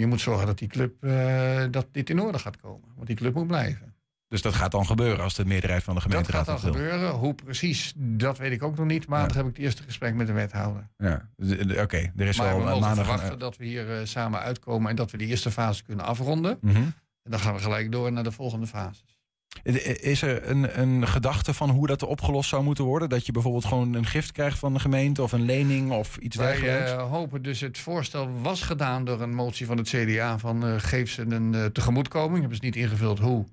je moet zorgen dat die club, eh, dat dit in orde gaat komen. Want die club moet blijven. Dus dat gaat dan gebeuren als de meerderheid van de Dat gemeenteraad gaat dan dat gebeuren. Hoe precies, dat weet ik ook nog niet. Maandag heb ik het eerste gesprek met de wethouder. Ja, dus, eh, oké, er is maar wel we eh, mogen maandag. verwachten een- dat we hier eh, samen uitkomen en dat we die eerste fase kunnen afronden. Mhm. En dan gaan we gelijk door naar de volgende fase. Is er een, een gedachte van hoe dat opgelost zou moeten worden? Dat je bijvoorbeeld gewoon een gift krijgt van de gemeente of een lening of iets Wij dergelijks? eh, hopen dus, het voorstel was gedaan door een motie van het CDA van eh, geef ze een eh, tegemoetkoming. Hebben ze niet ingevuld hoe.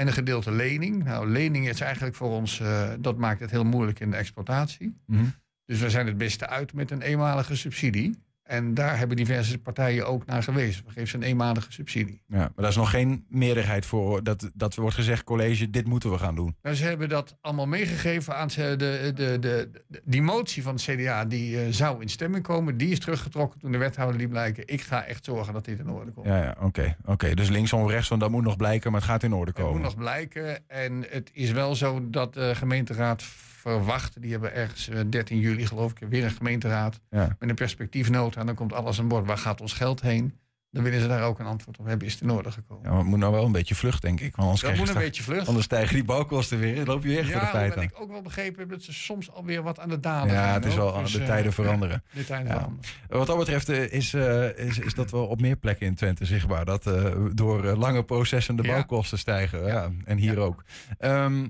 En een gedeelte lening. Nou, lening is eigenlijk voor ons, eh, dat maakt het heel moeilijk in de exploitatie. Mhm. Dus we zijn het beste uit met een eenmalige subsidie. En daar hebben diverse partijen ook naar gewezen. We geven ze een eenmalige subsidie. Ja, maar daar is nog geen meerderheid voor dat, dat wordt gezegd, college, dit moeten we gaan doen. Nou, ze hebben dat allemaal meegegeven aan de, de, de, de- die motie van het CDA. Die eh, zou in stemming komen. Die is teruggetrokken toen de wethouder liet blijken. Ik ga echt zorgen dat dit in orde komt. Ja, ja oké. oké. Dus linksom of rechtsom, dat moet nog blijken, maar het gaat in orde Het komen. moet nog blijken. En het is wel zo dat de gemeenteraad verwacht. Die hebben ergens eh, 13 juli geloof ik weer een gemeenteraad. Ja. Met een perspectiefnota. En dan komt alles aan boord. Waar gaat ons geld heen? Dan willen ze daar ook een antwoord op hebben. Is het in orde gekomen? Ja, maar het moet nou wel een beetje vlucht, denk ik. Want anders Dat moet een beetje vlucht. Anders stijgen die bouwkosten weer. Dan loop je weer voor de Ja, feiten aan. ik ook wel begrepen heb dat ze soms alweer wat aan de dalen Ja, het is wel Dus, de eh, tijden veranderen. De tijden Ja. veranderen. Wat dat betreft eh, is, eh, is, is dat wel op meer plekken in Twente zichtbaar. Dat eh, door eh, lange processen de Ja. bouwkosten stijgen. Ja. en hier ook. Ehm,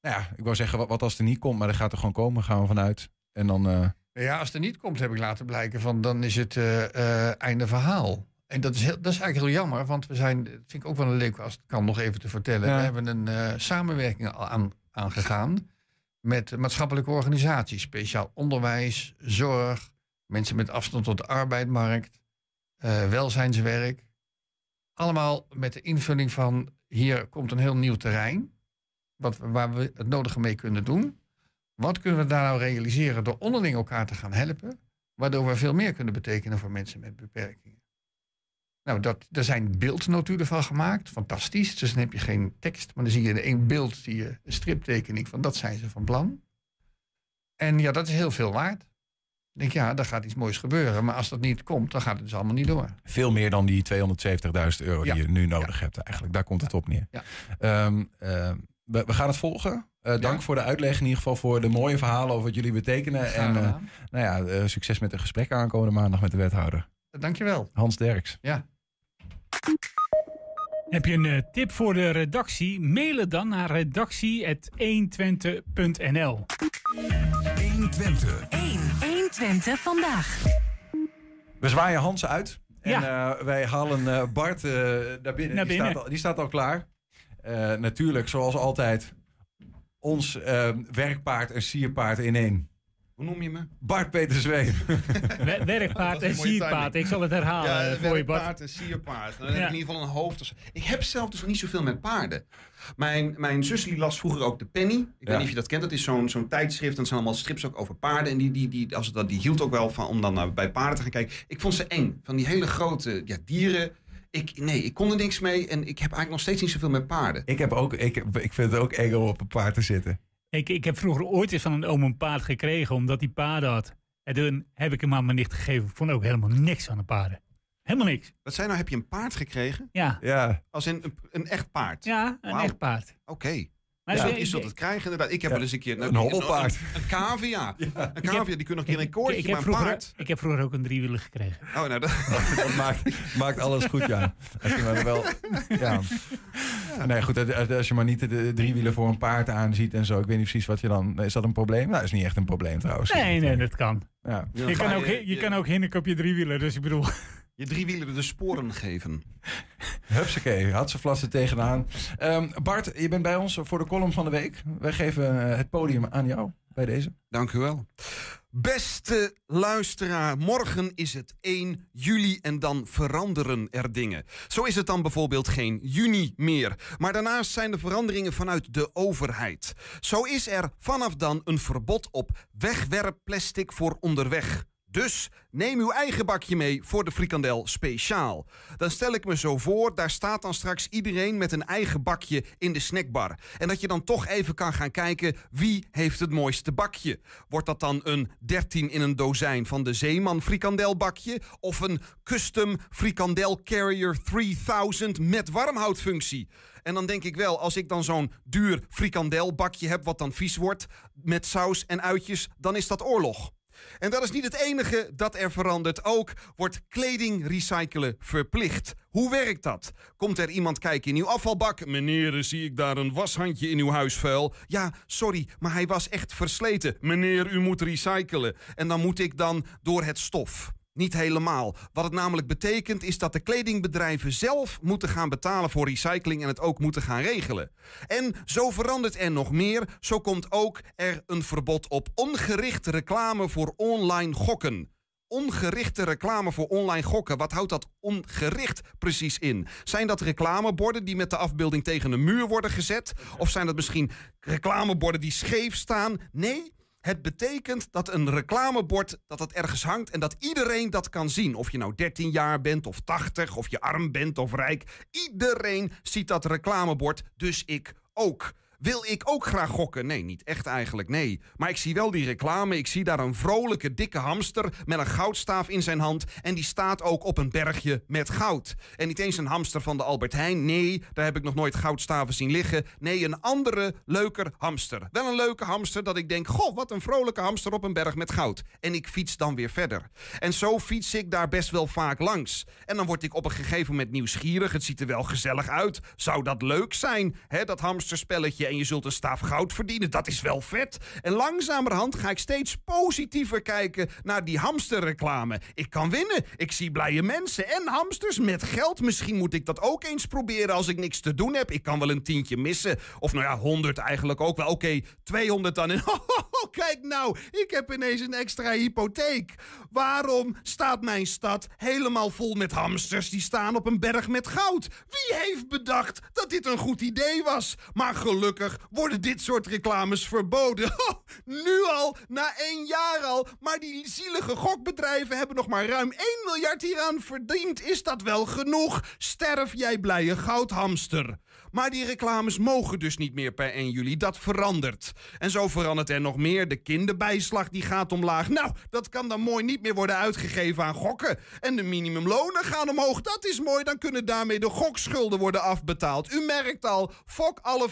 nou ja, ik wou zeggen, wat, wat als het er niet komt, maar dat gaat er gewoon komen, gaan we vanuit. En dan, eh, Ja, als het er niet komt, heb ik laten blijken van dan is het eh, eh, einde verhaal. En dat is, heel, dat is eigenlijk heel jammer, want we zijn, dat vind ik ook wel een leuk als het kan nog even te vertellen. Ja. We hebben een samenwerking al aan, aangegaan met maatschappelijke organisaties, speciaal onderwijs, zorg, mensen met afstand tot de arbeidsmarkt, welzijnswerk. Allemaal met de invulling van hier komt een heel nieuw terrein, wat, waar we het nodige mee kunnen doen. Wat kunnen we daar nou realiseren door onderling elkaar te gaan helpen, waardoor we veel meer kunnen betekenen voor mensen met beperkingen? Nou, dat, er zijn beeldnotulen van gemaakt, fantastisch. Dus dan heb je geen tekst, maar dan zie je in één beeld zie je een striptekening van dat zijn ze van plan. En ja, dat is heel veel waard. Ik denk, ja, daar gaat iets moois gebeuren. Maar als dat niet komt, dan gaat het dus allemaal niet door. veel meer dan die 270.000 euro Ja. die je nu nodig hebt eigenlijk. Daar komt het op neer. Ja. Ehm, we, we gaan het volgen. Eh, dank voor de uitleg in ieder geval voor de mooie verhalen over wat jullie betekenen. En eh, nou ja, eh, succes met de gesprekken aankomende maandag met de wethouder. Dankjewel. Hans Derks. Ja. Heb je een eh, tip voor de redactie? Mail het dan naar redactie.120.nl 120. 1. 120 vandaag. We zwaaien Hans uit. En Ja. eh, wij halen eh, Bart naar binnen. Naar die, binnen. Staat al, die staat al klaar. Eh, natuurlijk, zoals altijd, ons eh, werkpaard en sierpaard in één. Hoe noem je me? Bart Peter Zweem. We- Werkpaard en sierpaard. Ik zal het herhalen Ja, eh, voor je, Bart. werkpaard en sierpaard. Dan heb Ja. ik in ieder geval een hoofd. Ik heb zelf dus niet zoveel met paarden. Mijn, mijn zus die las vroeger ook de Penny. Ik weet niet of je dat kent. Dat is zo'n zo'n tijdschrift. En dat zijn allemaal strips ook over paarden. En die, die, die, als het, dat- die hield ook wel van om dan naar- bij paarden te gaan kijken. Ik vond ze eng. Van die hele grote ja, dieren. Ik, nee, ik kon er niks mee. En ik heb eigenlijk nog steeds niet zoveel met paarden. Ik, heb ook, ik, ik vind het ook eng om op een paard te zitten. Ik, ik heb vroeger ooit eens van een oom een paard gekregen omdat hij paarden had. En toen heb ik hem aan mijn nicht gegeven. Ik vond ook helemaal niks aan de paarden. Helemaal niks. Wat zei nou? Heb je een paard gekregen? Ja. Ja. Als in een, een echt paard? Ja, een echt paard. Oké. Maar Dus ik- dat is ik- dat het krijgen inderdaad. Ik heb Ja. wel eens een keer... Een hobbelpaard. Een, een cavia. Een Ik cavia, die kunnen nog een keer een Ik, koortje, ik, maar heb een vroeger, paard... ik heb vroeger ook een driewieler gekregen. Oh, nou, dat... dat maakt, maakt alles goed, ja. Als je maar wel... Ja. Nee, goed, als- je maar niet de- driewielen voor een paard aanziet en zo. Ik weet niet precies wat je dan... Is dat een probleem? Nou, dat is niet echt een probleem trouwens. Nee, nee, dat kan. Ja. Je kan ook, je, kan ook hinniken op je driewieler, dus ik bedoel... Je driewielen de sporen geven. Hupsakee, had ze vlassen tegenaan. Ehm, Bart, je bent bij ons voor de column van de week. Wij geven eh, het podium aan jou bij deze. Dank u wel. Beste luisteraar, morgen is het 1 juli en dan veranderen er dingen. Zo is het dan bijvoorbeeld geen juni meer. Maar daarnaast zijn er veranderingen vanuit de overheid. Zo is er vanaf dan een verbod op wegwerpplastic voor onderweg. Dus neem uw eigen bakje mee voor de frikandel speciaal. Dan stel ik me zo voor, daar staat dan straks iedereen met een eigen bakje in de snackbar. En dat je dan toch even kan gaan kijken wie heeft het mooiste bakje. Wordt dat dan een 13 in een dozijn van de Zeeman frikandelbakje of een custom frikandel carrier 3000 met warmhoudfunctie? En dan denk ik wel, als ik dan zo'n duur frikandelbakje heb wat dan vies wordt met saus en uitjes, dan is dat oorlog. En dat is niet het enige dat er verandert. Ook wordt kleding recyclen verplicht. Hoe werkt dat? Komt er iemand kijken in uw afvalbak? Meneer, zie ik daar een washandje in uw huisvuil? Ja, sorry, maar hij was echt versleten. Meneer, u moet recyclen. En dan moet ik dan door het stof. Niet helemaal. Wat het namelijk betekent is dat de kledingbedrijven zelf moeten gaan betalen voor recycling en het ook moeten gaan regelen. En zo verandert er nog meer. Zo komt ook er een verbod op ongerichte reclame voor online gokken. Ongerichte reclame voor online gokken. Wat houdt dat ongericht precies in? Zijn dat reclameborden die met de afbeelding tegen een muur worden gezet? Of zijn dat misschien reclameborden die scheef staan? Nee, het betekent dat een reclamebord dat ergens hangt en dat iedereen dat kan zien. Of je nou 13 jaar bent of 80 of je arm bent of rijk. Iedereen ziet dat reclamebord, dus ik ook. Wil ik ook graag gokken? Nee, niet echt eigenlijk, nee. Maar ik zie wel die reclame. Ik zie daar een vrolijke, dikke hamster met een goudstaaf in zijn hand. En die staat ook op een bergje met goud. En niet eens een hamster van de Albert Heijn. Nee, daar heb ik nog nooit goudstaven zien liggen. Nee, een andere, leuker hamster. Wel een leuke hamster dat ik denk: goh, wat een vrolijke hamster op een berg met goud. En ik fiets dan weer verder. En zo fiets ik daar best wel vaak langs. En dan word ik op een gegeven moment nieuwsgierig. Het ziet er wel gezellig uit. Zou dat leuk zijn, hè, dat hamsterspelletje? En je zult een staaf goud verdienen. Dat is wel vet. En langzamerhand ga ik steeds positiever kijken naar die hamsterreclame. Ik kan winnen. Ik zie blije mensen en hamsters met geld. Misschien moet ik dat ook eens proberen als ik niks te doen heb. Ik kan wel een tientje missen. Of nou ja, 100 eigenlijk ook wel. Oké, 200 dan. En oh, kijk nou, ik heb ineens een extra hypotheek. Waarom staat mijn stad helemaal vol met hamsters die staan op een berg met goud? Wie heeft bedacht dat dit een goed idee was? Maar gelukkig worden dit soort reclames verboden. nu al, na één jaar al. Maar die zielige gokbedrijven hebben nog maar ruim 1 miljard hieraan verdiend. Is dat wel genoeg? Sterf jij blije goudhamster. Maar die reclames mogen dus niet meer per 1 juli. Dat verandert. En zo verandert er nog meer. De kinderbijslag die gaat omlaag. Nou, dat kan dan mooi niet meer worden uitgegeven aan gokken. En de minimumlonen gaan omhoog. Dat is mooi. Dan kunnen daarmee de gokschulden worden afbetaald. U merkt al, fok alle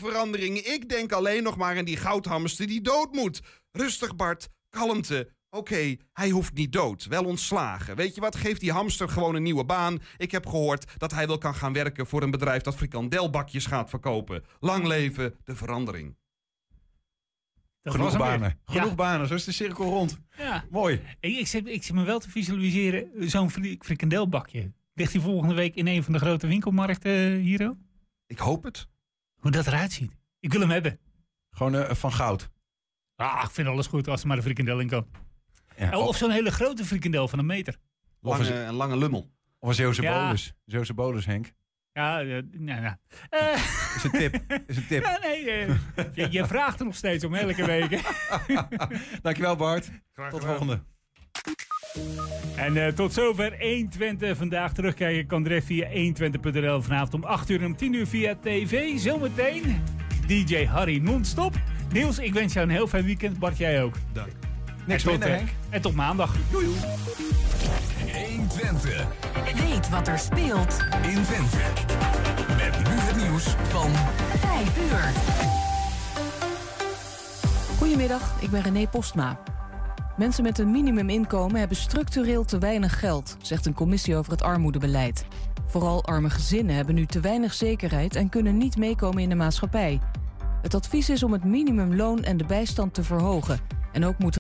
Ik denk alleen nog maar aan die goudhamster die dood moet. Rustig Bart, kalmte. Oké, hij hoeft niet dood, wel ontslagen. Weet je wat, geef die hamster gewoon een nieuwe baan. Ik heb gehoord dat hij wel kan gaan werken voor een bedrijf dat frikandelbakjes gaat verkopen. Lang leven de verandering. Dat Genoeg weer. banen. Genoeg Ja. banen, zo is de cirkel rond. Ja. Mooi. Ik, ik, zit, ik zit me wel te visualiseren, zo'n fri- frikandelbakje. Ligt die volgende week in een van de grote winkelmarkten eh, hier? ook? Ik hoop het. Hoe dat eruit ziet. Ik wil hem hebben. Gewoon eh, van goud. Ah, ik vind alles goed als er maar een frikandel in kan. Ja, of zo'n hele grote frikandel van een meter. Of een, een lange lummel. of een Zeeuwse Ja. bolus. Zeeuwse bolus, Henk. Ja, eh, nou, nou. Eh, Is een tip. Is een tip. ja, nee, je, je vraagt er nog steeds om elke week. Dankjewel Bart. Tot de volgende. En eh, tot zover 120 vandaag. Terugkijken kan direct via 120.nl vanavond om 8 uur en om 10 uur via tv. Zometeen DJ Harry non-stop. Niels, ik wens jou een heel fijn weekend. Bart, jij ook. Dank. Niks en tot, minder, eh, Henk. En tot maandag. Doei. 120 Weet wat er speelt in Twente. Met nu het nieuws van 5 uur. Goedemiddag, ik ben René Postma. Mensen met een minimuminkomen hebben structureel te weinig geld, zegt een commissie over het armoedebeleid. Vooral arme gezinnen hebben nu te weinig zekerheid en kunnen niet meekomen in de maatschappij. Het advies is om het minimumloon en de bijstand te verhogen. En ook moet